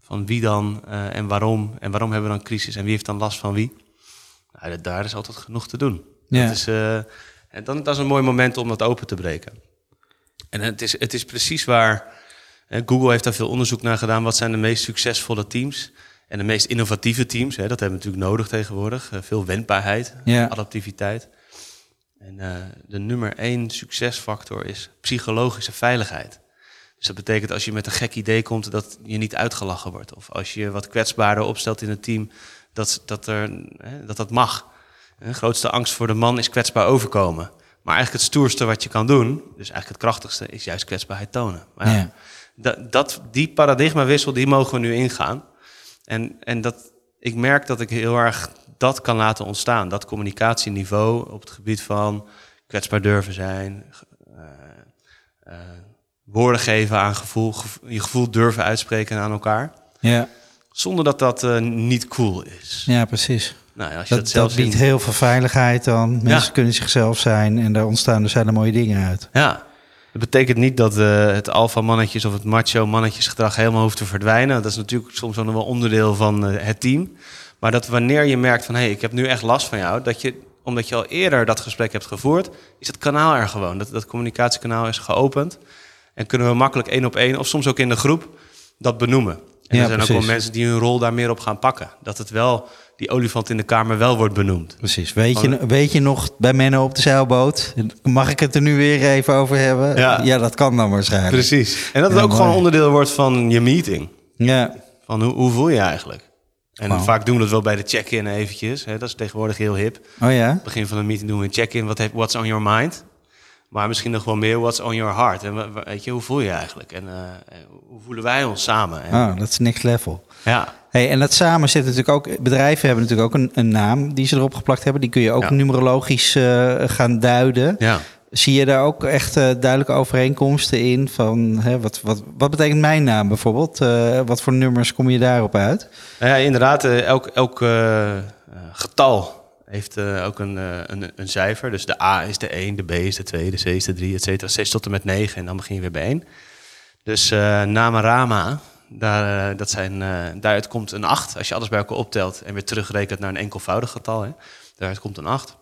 van wie dan en waarom. En waarom hebben we dan crisis en wie heeft dan last van wie. Nou, daar is altijd genoeg te doen. Ja. Dat, is, en dan, dat is een mooi moment om dat open te breken. En het is, het is precies waar Google heeft daar veel onderzoek naar gedaan. Wat zijn de meest succesvolle teams? En de meest innovatieve teams, hè, dat hebben we natuurlijk nodig tegenwoordig. Eh, veel wendbaarheid, Ja. adaptiviteit. En eh, de nummer één succesfactor is psychologische veiligheid. Dus dat betekent als je met een gek idee komt dat je niet uitgelachen wordt. Of als je wat kwetsbaarder opstelt in een team, dat dat, er, hè, dat, dat mag. De grootste angst voor de man is kwetsbaar overkomen. Maar eigenlijk het stoerste wat je kan doen, dus eigenlijk het krachtigste, is juist kwetsbaarheid tonen. Maar ja, dat, dat, die paradigmawissel, die mogen we nu ingaan. En, en dat, ik merk dat ik heel erg dat kan laten ontstaan. Dat communicatieniveau op het gebied van kwetsbaar durven zijn, eh, eh, woorden geven aan gevoel, gev- je gevoel durven uitspreken aan elkaar. Ja, Zonder dat dat eh, niet cool is. ja precies. Nou, ja, als je dat, Dat, zelf dat biedt in- heel veel veiligheid dan. Mensen Ja. kunnen zichzelf zijn en daar ontstaan dus hele mooie dingen uit. Ja, dat betekent niet dat eh, het alfa-mannetjes of het macho-mannetjesgedrag helemaal hoeft te verdwijnen. Dat is natuurlijk soms nog wel onderdeel van eh, het team. Maar dat wanneer je merkt van, hé, hey, ik heb nu echt last van jou, dat je, omdat je al eerder dat gesprek hebt gevoerd, is het kanaal er gewoon. Dat, dat communicatiekanaal is geopend. En kunnen we makkelijk één op één, of soms ook in de groep, dat benoemen. En Ja, er zijn ook wel mensen die hun rol daar meer op gaan pakken. Dat het wel, die olifant in de kamer wel wordt benoemd. Precies. Weet je, weet je nog bij Menno op de zeilboot? Mag ik het er nu weer even over hebben? Ja. dat kan dan waarschijnlijk. Precies. En dat het Ja, ook gewoon onderdeel wordt van je meeting. Ja, Van hoe, hoe voel je eigenlijk? En vaak doen we dat wel bij de check-in eventjes. Hè? Dat is tegenwoordig heel hip. oh ja? Begin van de meeting doen we een check-in. Wat what's on your mind? Maar misschien nog wel meer, what's on your heart? En weet je, hoe voel je eigenlijk? En eh, hoe voelen wij ons samen? En, Oh, dat is next level. Ja, Hey, en dat samen zit natuurlijk ook. Bedrijven hebben natuurlijk ook een, een naam die ze erop geplakt hebben. Die kun je ook Ja. numerologisch eh, gaan duiden. ja. Zie je daar ook echt eh, duidelijke overeenkomsten in? Van hè, wat, wat, wat betekent mijn naam bijvoorbeeld? Eh, wat voor nummers kom je daarop uit? Nou ja, inderdaad, elk, elk getal heeft ook een, een, een cijfer. Dus de A is de 1, de B is de 2, de C is de 3, et cetera. 6 tot en met 9 en dan begin je weer bij 1. Dus Namarama, daar, eh, dat zijn, eh, daaruit komt een 8. Als je alles bij elkaar optelt en weer terugrekent naar een enkelvoudig getal. Hè, daaruit komt een 8.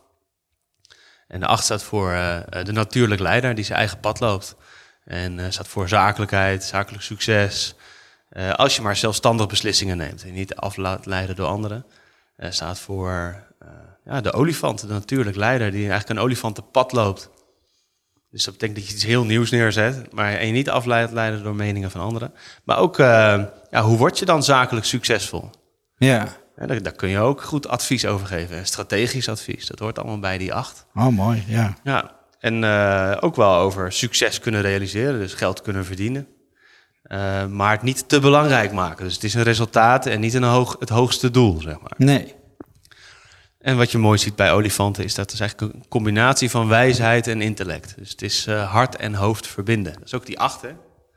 En de 8 staat voor eh, de natuurlijk leider die zijn eigen pad loopt. En staat voor zakelijkheid, zakelijk succes. Als je maar zelfstandig beslissingen neemt en niet af laat leiden door anderen. Staat voor ja, de olifant, de natuurlijk leider, die eigenlijk een olifantenpad loopt. Dus dat betekent dat je iets heel nieuws neerzet, maar je niet af laat leiden door meningen van anderen. Maar ook, eh, ja, hoe word je dan zakelijk succesvol? Ja. Ja, daar, daar kun je ook goed advies over geven. En strategisch advies, dat hoort allemaal bij die acht. Oh, mooi. Ja. Ja, en eh, ook wel over succes kunnen realiseren, dus geld kunnen verdienen. Eh, maar het niet te belangrijk maken. Dus het is een resultaat en niet een hoog, het hoogste doel, zeg maar. Nee. En wat je mooi ziet bij olifanten is dat het eigenlijk een combinatie van wijsheid en intellect. Dus het is eh, hart en hoofd verbinden. Dat is ook die acht, hè?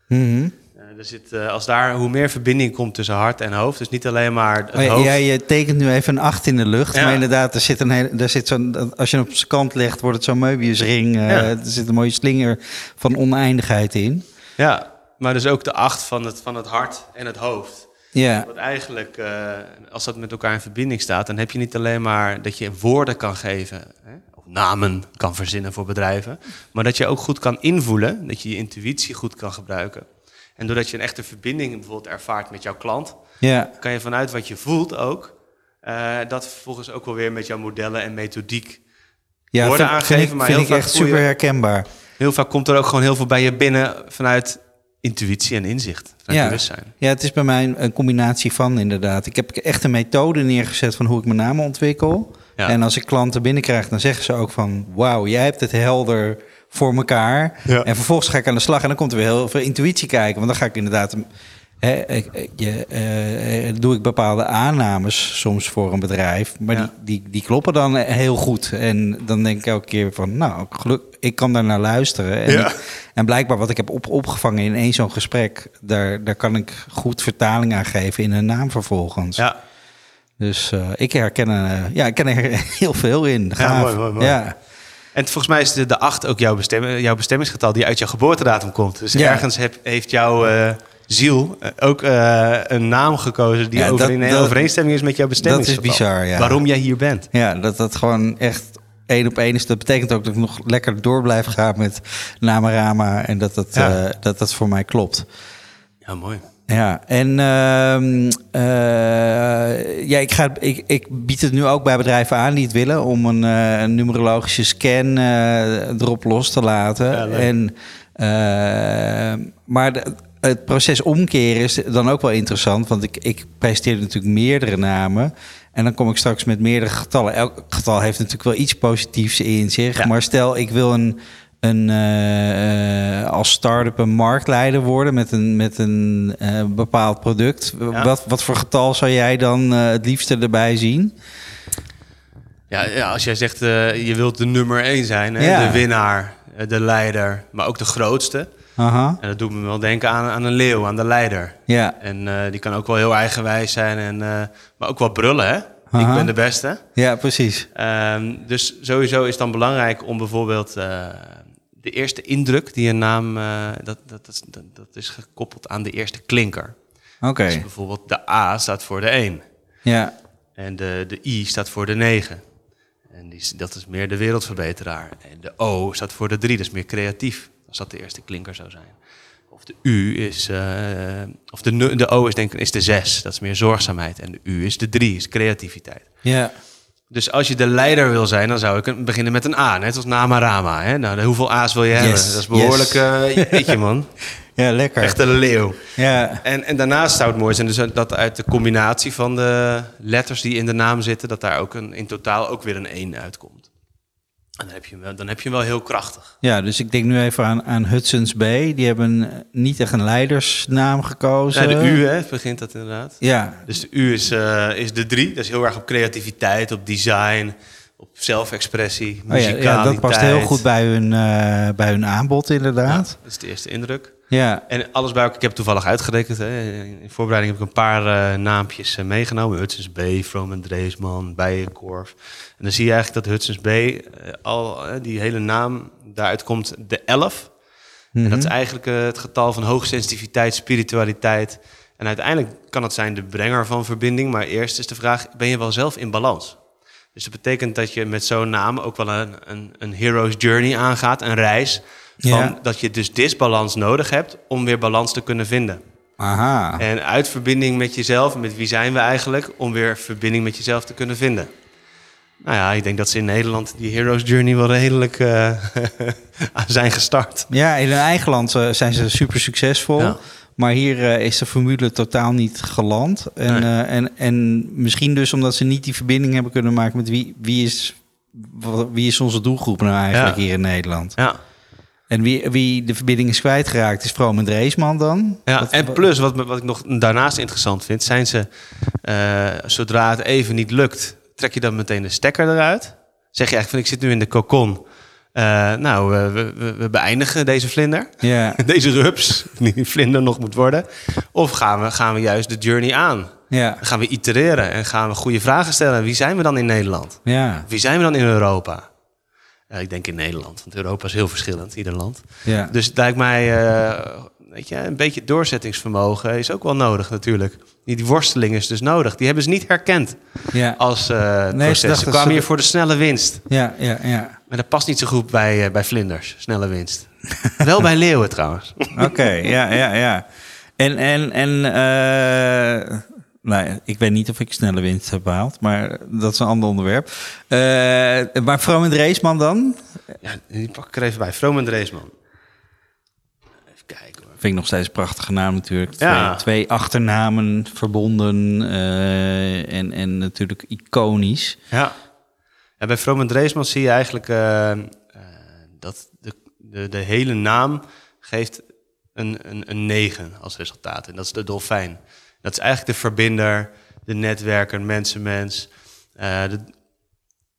Mhm. Eh, er zit, eh, als daar hoe meer verbinding komt tussen hart en hoofd, dus niet alleen maar het Oh, ja, hoofd. ja, je tekent nu even een 8 in de lucht. Ja. Maar inderdaad, er zit een hele, er zit zo'n, als je hem op zijn kant legt, wordt het zo'n Möbiusring. Ja. Er zit een mooie slinger van oneindigheid in. Ja, maar dus ook de acht van het, van het hart en het hoofd. Ja, Want eigenlijk, eh, als dat met elkaar in verbinding staat, dan heb je niet alleen maar dat je woorden kan geven, hè, of namen kan verzinnen voor bedrijven, maar dat je ook goed kan invoelen, dat je je intuïtie goed kan gebruiken. En doordat je een echte verbinding bijvoorbeeld ervaart met jouw klant, ja, kan je vanuit wat je voelt ook, eh, dat vervolgens ook wel weer met jouw modellen en methodiek. ja Woorden vind, aangeven, maar vind heel ik vaak echt super herkenbaar. Heel vaak komt er ook gewoon heel veel bij je binnen vanuit intuïtie en inzicht, vanuit Ja. bewustzijn. Ja, het is bij mij een combinatie van inderdaad. Ik heb echt een methode neergezet van hoe ik mijn namen ontwikkel. Ja. En als ik klanten binnenkrijg, dan zeggen ze ook van... wauw, jij hebt het helder voor elkaar. Ja. En vervolgens ga ik aan de slag en dan komt er weer heel veel intuïtie kijken. Want dan ga ik inderdaad... Je, eh, doe ik bepaalde aannames soms voor een bedrijf. Maar Ja. die, die, die kloppen dan heel goed. En dan denk ik elke keer van... nou, geluk, ik kan daar naar luisteren. En, Ja. en blijkbaar wat ik heb op, opgevangen in één zo'n gesprek... Daar, daar kan ik goed vertaling aan geven in een naam vervolgens. Ja, Dus eh, ik herken, er, ja, ik ken er <laughs> heel veel in. Gaaf. mooi, mooi, mooi. Ja, En volgens mij is de, de 8 ook jouw, bestemming, jouw bestemmingsgetal die uit jouw geboortedatum komt. Dus Ja. ergens heb, heeft jouw eh, ziel eh, ook eh, een naam gekozen die Ja, over, dat- in dat- overeenstemming is met jouw dat is bizar, ja. Waarom jij hier bent. ja, dat dat gewoon echt één op één is. Dat betekent ook dat ik nog lekker door blijf gaan met Namarama. En dat dat, Ja. eh, dat, dat voor mij klopt. Ja, mooi. Ja, en ehm, eh, ja, ik, ga, ik, ik bied het nu ook bij bedrijven aan die het willen om een, een numerologische scan erop los te laten. Ja, en, maar de- het proces omkeren is dan ook wel interessant, want ik, ik presenteer natuurlijk meerdere namen. En dan kom ik straks met meerdere getallen. Elk getal heeft natuurlijk wel iets positiefs in zich. Ja. Maar stel, ik wil een, een, eh, als start-up een marktleider worden met een, met een eh, bepaald product. Ja. Wat, wat voor getal zou jij dan eh, het liefste erbij zien? Ja, ja als jij zegt je wilt de nummer één zijn, hè? De winnaar, de leider, maar ook de grootste. Aha, En dat doet me wel denken aan, aan een leeuw, aan de leider. ja, En eh, die kan ook wel heel eigenwijs zijn, en, eh, maar ook wel brullen, hè? Aha. Ik ben de beste. ja, precies. Ehm, dus sowieso is het dan belangrijk om bijvoorbeeld eh, de eerste indruk die een naam, dat, dat, dat, is- dat, dat is gekoppeld aan de eerste klinker. Oké, Dus bijvoorbeeld de A staat voor de 1 ja, en de, de I staat voor de 9. En die, is- dat is meer de wereldverbeteraar. En de O staat voor de 3, dat is meer creatief, als dat de eerste klinker zou zijn. Of de U is, eh, of de, de O is denk ik is de 6, dat is meer zorgzaamheid. En de U is de 3, is creativiteit. ja, Dus als je de leider wil zijn, dan zou ik beginnen met een A, net als Namarama. Hè? Nou, hoeveel A's wil je hebben? Dat is behoorlijk, yes. eh jeetje man. <laughs> ja, lekker. Echt een leeuw. Ja, En, en daarnaast zou het mooi zijn dus dat uit de combinatie van de letters die in de naam zitten, dat daar ook een, in totaal ook weer een 1 uitkomt. En dan heb je dan heb je hem wel heel krachtig. ja, dus ik denk nu even aan, aan Hudson's Bay. Die hebben niet echt een leidersnaam gekozen. Ja, de U hè, begint dat inderdaad. Ja, Dus de U is, eh, is de 3. Dat is heel erg op creativiteit, op design, op zelfexpressie, Oh ja, ja, dat past heel goed bij hun, eh, bij hun aanbod, inderdaad. Dat is de eerste indruk. Ja, En alles bij elkaar, ik heb toevallig uitgerekend. Hè. In voorbereiding heb ik een paar eh, naampjes eh, meegenomen. Hudson's Bay, Vroom en Dreesman, Bijenkorf. En dan zie je eigenlijk dat Hudson's Bay, eh, al die hele naam, daaruit komt de 11. En dat is eigenlijk eh, het getal van hoogsensitiviteit, spiritualiteit. En uiteindelijk kan het zijn de brenger van verbinding. Maar eerst is de vraag, ben je wel zelf in balans? Dus dat betekent dat je met zo'n naam ook wel een, een, een hero's journey aangaat, een reis. Van Ja. Dat je dus disbalans nodig hebt om weer balans te kunnen vinden. aha. En uit verbinding met jezelf, met wie zijn we eigenlijk, om weer verbinding met jezelf te kunnen vinden. Nou ja, ik denk dat ze in Nederland die hero's journey wel redelijk eh, <laughs> zijn gestart. Ja, in hun eigen land eh, zijn ze super succesvol. Ja. Maar hier eh, is de formule totaal niet geland. En, Nee. en, en misschien dus omdat ze niet die verbinding hebben kunnen maken met wie, wie, is, wie is onze doelgroep nou eigenlijk Ja. hier in Nederland. Ja. En wie, wie de verbinding is kwijtgeraakt is Vroom en Dreesman dan. Ja, Wat- en plus, wat, wat ik nog daarnaast interessant vind, zijn ze, eh, zodra het even niet lukt, trek je dan meteen de stekker eruit. Zeg je eigenlijk van, ik zit nu in de cocon. Eh, nou, eh, we, we, we beëindigen deze vlinder. Ja, <laughs> Deze rups, die vlinder nog moet worden. Of gaan we, gaan we juist de journey aan? ja, Dan gaan we itereren en gaan we goede vragen stellen. Wie zijn we dan in Nederland? ja, Wie zijn we dan in Europa? Ik denk in Nederland, want Europa is heel verschillend, ieder land. ja. Dus het lijkt mij, eh, weet je, een beetje doorzettingsvermogen is ook wel nodig natuurlijk. Die, worsteling is dus nodig. Die hebben ze niet herkend ja. als ze proces. Ze kwamen ze- hier voor de snelle winst. Ja, ja, ja. Maar dat past niet zo goed bij, eh, bij vlinders, snelle winst. <laughs> wel bij leeuwen trouwens. Oké, ja, ja, ja. En, en, en nou, ik weet niet of ik snelle winst heb behaald, maar dat is een ander onderwerp. Eh, maar Vroom en Dreesman dan? Ja, die pak ik er even bij. Vroom en Dreesman. Even kijken hoor. Vind ik nog steeds een prachtige naam natuurlijk. Ja. Twee, twee achternamen verbonden eh, en, en natuurlijk iconisch. Ja. ja bij Vroom en Dreesman zie je eigenlijk eh, dat de, de, de hele naam geeft een, een, een 9 als resultaat. En dat is de dolfijn. Dat is eigenlijk de verbinder, de netwerker, mensenmens. Eh, de,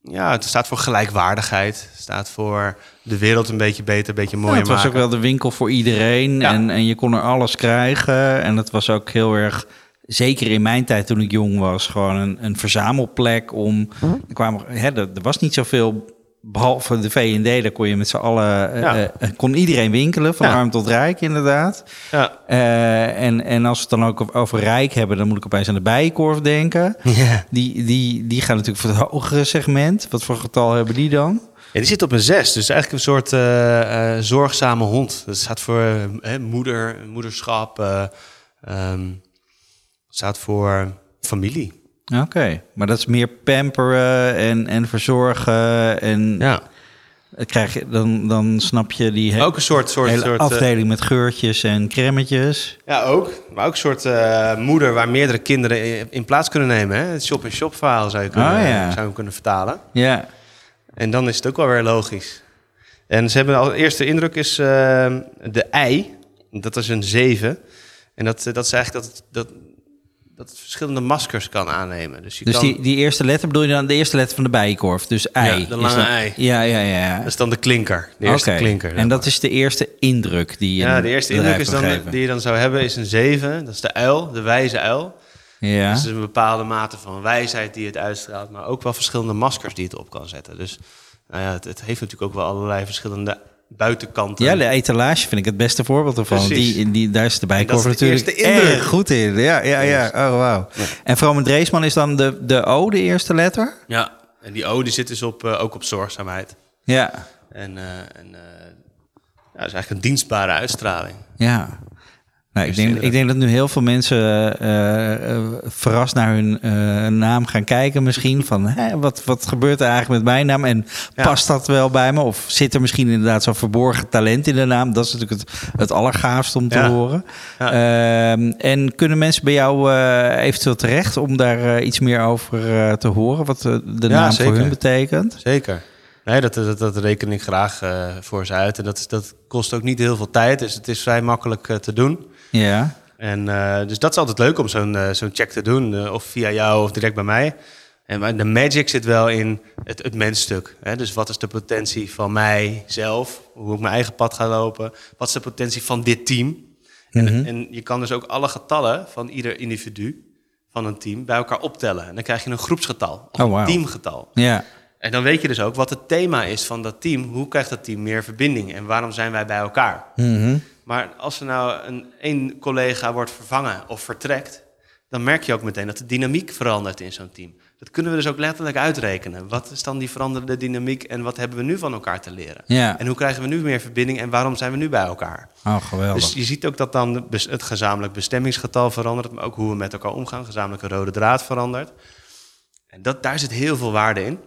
ja, het staat voor gelijkwaardigheid. Het staat voor de wereld een beetje beter, een beetje Ja, mooier het was maken. ook wel de winkel voor iedereen Ja. en, en je kon er alles krijgen. En het was ook heel erg, zeker in mijn tijd toen ik jong was, gewoon een, een verzamelplek om... Er, kwamen, hè, er, er was niet zoveel, behalve de V&D, daar kon je met z'n allen... eh, Ja. eh, kon iedereen winkelen, van Ja. arm tot rijk inderdaad. Ja. Eh, en, en als we het dan ook over rijk hebben, dan moet ik opeens aan de bijenkorf denken. <laughs> Die, die, die gaan natuurlijk voor het hogere segment. Wat voor getal hebben die dan? Ja, die zit op een zes, dus eigenlijk een soort zorgzame hond. Dat staat voor moeder, moederschap, ehm, staat voor familie. Oké, maar dat is meer pamperen en, en verzorgen. En Ja, krijg je, dan, dan snap je die he- ook een soort, soort, hele soort eh, afdeling met geurtjes en cremmetjes. ja, ook. Maar ook een soort eh, moeder waar meerdere kinderen in, in plaats kunnen nemen. Hè? Het shop-in-shop verhaal zou je, kunnen, Oh, ja. zou je kunnen vertalen. Ja, En dan is het ook wel weer logisch. En ze hebben al eerste indruk is eh, de ei. Dat is een 7. En dat, dat is eigenlijk dat, dat, dat het verschillende maskers kan aannemen. Dus, je dus kan, die, die eerste letter bedoel je dan de eerste letter van de bijenkorf. Dus ei. Ja, de lange dan- ei. Ja, ja, ja. dat is dan de klinker. De eerste klinker. En dat maar. is de eerste indruk die je ja, de eerste indruk is dan, geven. die je dan zou hebben is een 7. Dat is de uil, de wijze uil. Ja. Dus het is een bepaalde mate van wijsheid die het uitstraalt. Maar ook wel verschillende maskers die het op kan zetten. Dus nou ja, het, het heeft natuurlijk ook wel allerlei verschillende buitenkanten. Ja, de etalage vind ik het beste voorbeeld ervan. Precies. Die, die, daar is de bijkorf de natuurlijk indruk. erg goed in. Ja, ja, ja. Oh, wauw. En Vroom Dreesman is dan de, de O, de eerste letter? Ja, en die O die zit dus op, eh, ook op zorgzaamheid. Ja, En, eh, en eh, ja, dat is eigenlijk een dienstbare uitstraling. ja. Nou, ik, denk, ik denk dat nu heel veel mensen eh, eh, verrast naar hun eh, naam gaan kijken misschien. Van, hè, wat, wat gebeurt er eigenlijk met mijn naam? En Ja. past dat wel bij me? Of zit er misschien inderdaad zo'n verborgen talent in de naam? Dat is natuurlijk het, het allergaafste om te Ja. horen. Ja. Ehm, en kunnen mensen bij jou eventueel terecht om daar iets meer over te horen? Wat de naam zeker. voor hun betekent? Zeker. Nee, dat, dat, dat reken ik graag voor ze uit. En dat, dat kost ook niet heel veel tijd, dus het is vrij makkelijk te doen. Ja, En, eh, dus dat is altijd leuk om zo'n eh, zo'n check te doen, eh, of via jou of direct bij mij. En maar de magic zit wel in het, het mensstuk. Hè? Dus wat is de potentie van mijzelf? Hoe ik mijn eigen pad ga lopen? Wat is de potentie van dit team? En, Mhm. en je kan dus ook alle getallen van ieder individu van een team bij elkaar optellen. En dan krijg je een groepsgetal of Oh, een teamgetal. ja, En dan weet je dus ook wat het thema is van dat team. Hoe krijgt dat team meer verbinding en waarom zijn wij bij elkaar? Mhm. Maar als er nou een één collega wordt vervangen of vertrekt, dan merk je ook meteen dat de dynamiek verandert in zo'n team. Dat kunnen we dus ook letterlijk uitrekenen. Wat is dan die veranderde dynamiek en wat hebben we nu van elkaar te leren? ja. En hoe krijgen we nu meer verbinding en waarom zijn we nu bij elkaar? Oh, geweldig. Dus je ziet ook dat dan het gezamenlijk bestemmingsgetal verandert, maar ook hoe we met elkaar omgaan, gezamenlijke rode draad verandert. En dat, daar zit heel veel waarde in.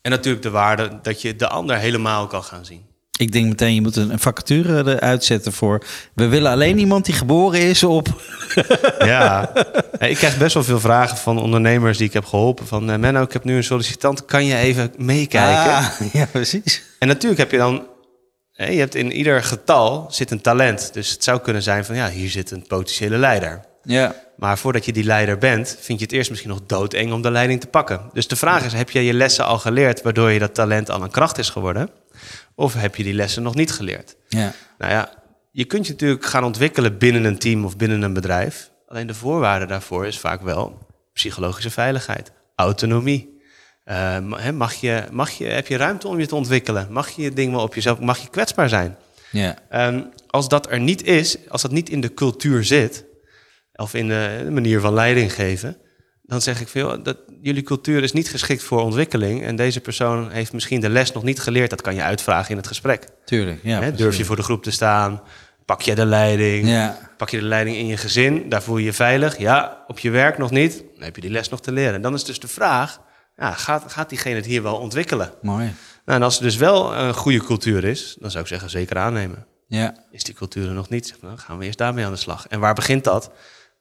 En natuurlijk de waarde dat je de ander helemaal kan gaan zien. Ik denk meteen, je moet een vacature eruit zetten voor... We willen alleen iemand die geboren is op... <laughs> Ja, ik krijg best wel veel vragen van ondernemers die ik heb geholpen. Van eh, Menno, ik heb nu een sollicitant, kan je even meekijken? Ah, <laughs> ja, precies. En natuurlijk heb je dan, je hebt in ieder getal zit een talent. Dus het zou kunnen zijn van, ja, hier zit een potentiële leider. Ja, Maar voordat je die leider bent, vind je het eerst misschien nog doodeng om de leiding te pakken. Dus de vraag is, heb je je lessen al geleerd waardoor je dat talent al een kracht is geworden? Of heb je die lessen nog niet geleerd? ja. Nou ja, je kunt je natuurlijk gaan ontwikkelen binnen een team of binnen een bedrijf. Alleen de voorwaarde daarvoor is vaak wel psychologische veiligheid, autonomie. Eh, mag je, mag je, heb je ruimte om je te ontwikkelen? Mag je je ding wel op jezelf, mag je kwetsbaar zijn? ja. Ehm, als dat er niet is, als dat niet in de cultuur zit, of in de, manier van leiding geven, dan zeg ik veel, dat jullie cultuur is niet geschikt voor ontwikkeling en deze persoon heeft misschien de les nog niet geleerd. Dat kan je uitvragen in het gesprek. Tuurlijk. Ja, Hè, durf je voor de groep te staan? Pak je de leiding? Ja, Pak je de leiding in je gezin? Daar voel je je veilig? Ja, op je werk nog niet? Dan heb je die les nog te leren. En dan is dus de vraag, ja, gaat, gaat diegene het hier wel ontwikkelen? mooi. Nou, en als er dus wel een goede cultuur is, dan zou ik zeggen zeker aannemen. Ja, Is die cultuur er nog niet? Dan gaan we eerst daarmee aan de slag. En waar begint dat?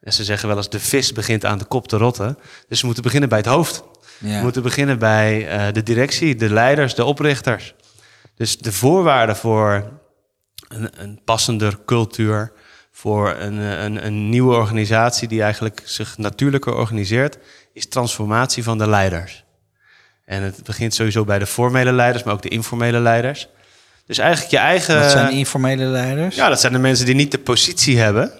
En ze zeggen wel eens, de vis begint aan de kop te rotten. Dus we moeten beginnen bij het hoofd. We moeten beginnen bij eh, de directie, de leiders, de oprichters. Dus de voorwaarden voor een, een passender cultuur, voor een, een, een nieuwe organisatie die eigenlijk zich natuurlijker organiseert, is transformatie van de leiders. En het begint sowieso bij de formele leiders, maar ook de informele leiders. Dus eigenlijk je eigen. Wat zijn informele leiders? Ja, dat zijn de mensen die niet de positie hebben.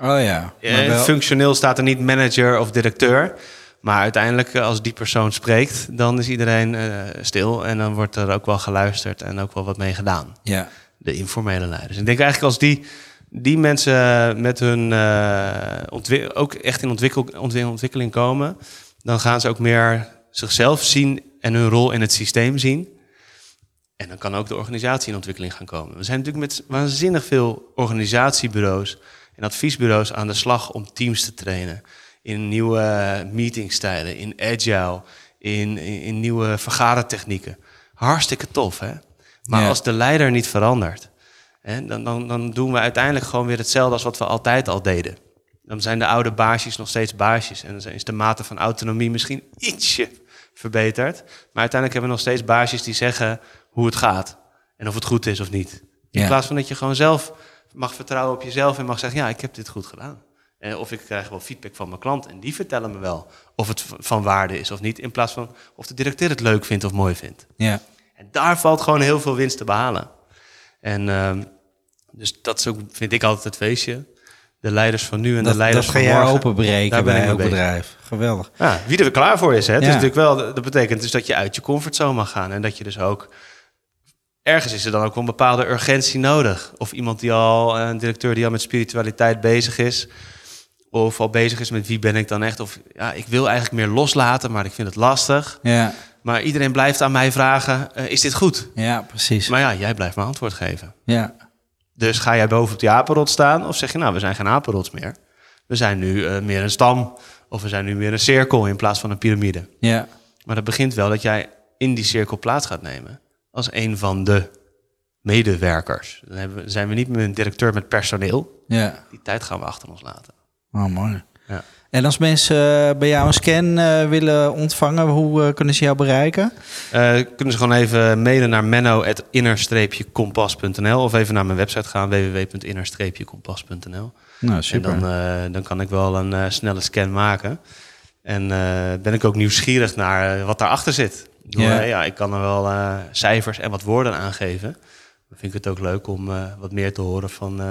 Oh ja. Maar wel- Functioneel staat er niet manager of directeur. Maar uiteindelijk, eh, als die persoon spreekt, dan is iedereen eh, stil. En dan wordt er ook wel geluisterd en ook wel wat mee gedaan. Ja, De informele leiders. Ik denk eigenlijk als die, die mensen met hun ontwi- ook echt in ontwikkel, ontwi- ontwikkeling komen, dan gaan ze ook meer zichzelf zien en hun rol in het systeem zien. En dan kan ook de organisatie in ontwikkeling gaan komen. We zijn natuurlijk met waanzinnig veel organisatiebureaus en adviesbureaus aan de slag om teams te trainen. In nieuwe meetingstijlen, in agile, in, in, in nieuwe vergadertechnieken. Hartstikke tof, hè? Maar Ja. als de leider niet verandert, hè, dan, dan, dan doen we uiteindelijk gewoon weer hetzelfde als wat we altijd al deden. Dan zijn de oude baasjes nog steeds baasjes. En dan is de mate van autonomie misschien ietsje verbeterd. Maar uiteindelijk hebben we nog steeds baasjes die zeggen hoe het gaat. En of het goed is of niet. In Ja. plaats van dat je gewoon zelf mag vertrouwen op jezelf en mag zeggen: Ja, ik heb dit goed gedaan. Eh, of ik krijg wel feedback van mijn klant en die vertellen me wel of het van waarde is of niet. In plaats van of de directeur het leuk vindt of mooi vindt. Ja. En daar valt gewoon heel veel winst te behalen. En ehm, dus dat is ook, vind ik altijd het feestje. De leiders van nu en Dat, de leiders dat ga van morgen. openbreken Daar ben bij elk bedrijf. Geweldig. Ja, wie er klaar voor is. Hè? Ja. is natuurlijk wel, dat betekent dus dat je uit je comfortzone mag gaan. En dat je dus ook... Ergens is er dan ook wel een bepaalde urgentie nodig. Of iemand die al, een directeur die al met spiritualiteit bezig is. Of al bezig is met wie ben ik dan echt. Of ja, ik wil eigenlijk meer loslaten, maar ik vind het lastig. Ja, Maar iedereen blijft aan mij vragen, eh, is dit goed? ja precies. Maar ja, jij blijft me antwoord geven. Ja. Dus ga jij boven op die apenrot staan? Of zeg je, nou, we zijn geen apenrots meer. We zijn nu eh, meer een stam. Of we zijn nu meer een cirkel in plaats van een piramide. Ja. Maar dat begint wel dat jij in die cirkel plaats gaat nemen. Als een van de medewerkers. Dan hebben we- zijn we niet meer een directeur met personeel. Ja. Die tijd gaan we achter ons laten. Oh, mooi. Ja. En als mensen eh, bij jou een scan eh, willen ontvangen, hoe eh, kunnen ze jou bereiken? Eh, kunnen ze gewoon even mailen naar menno.inner-kompas.nl of even naar mijn website gaan www.inner-kompas.nl. Nou, En super. dan, eh, dan kan ik wel een snelle scan maken. En ben ik ook nieuwsgierig naar wat daarachter zit. Ja. ja, ik kan er wel eh, cijfers en wat woorden aangeven. Dan vind ik het ook leuk om eh, wat meer te horen van... eh,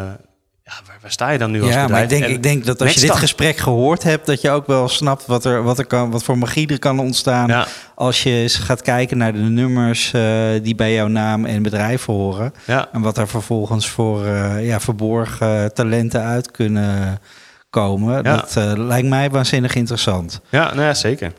ja, waar, waar sta je dan nu als ja, bedrijf? maar ik denk, En ik denk dat als je dit dan? gesprek gehoord hebt, dat je ook wel snapt wat er, wat er kan, wat voor magie er kan ontstaan. Ja, Als je eens gaat kijken naar de nummers die bij jouw naam en bedrijf horen. ja, En wat er vervolgens voor ja, verborgen talenten uit kunnen komen. Dat lijkt mij waanzinnig interessant. ja, nou ja, zeker.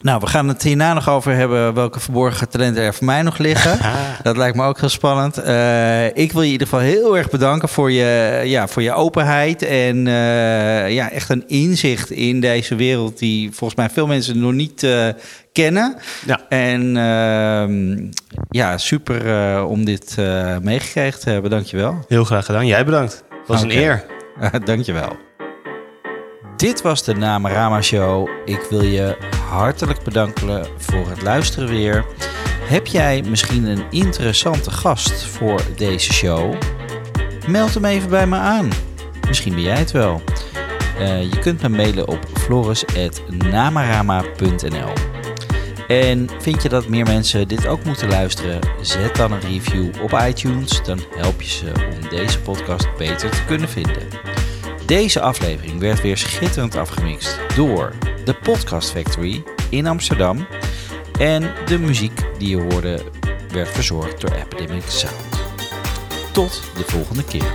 Nou, we gaan het hierna nog over hebben welke verborgen talenten er voor mij nog liggen. <laughs> Dat lijkt me ook heel spannend. Eh, ik wil je in ieder geval heel erg bedanken voor je, ja, voor je openheid. En eh, ja, echt een inzicht in deze wereld die volgens mij veel mensen nog niet eh, kennen. Ja. En ehm, ja, super om dit meegekregen te hebben. Dankjewel. Heel graag gedaan. Jij bedankt. Het was een eer. <laughs> Dankjewel. Dit was de Namarama Show. Ik wil je hartelijk bedanken voor het luisteren weer. Heb jij misschien een interessante gast voor deze show? Meld hem even bij me aan. Misschien ben jij het wel. Eh, je kunt me mailen op floris.namarama.nl En vind je dat meer mensen dit ook moeten luisteren? Zet dan een review op iTunes. Dan help je ze om deze podcast beter te kunnen vinden. Deze aflevering werd weer schitterend afgemixt door de Podcast Factory in Amsterdam. En de muziek die je hoorde werd verzorgd door Epidemic Sound. Tot de volgende keer.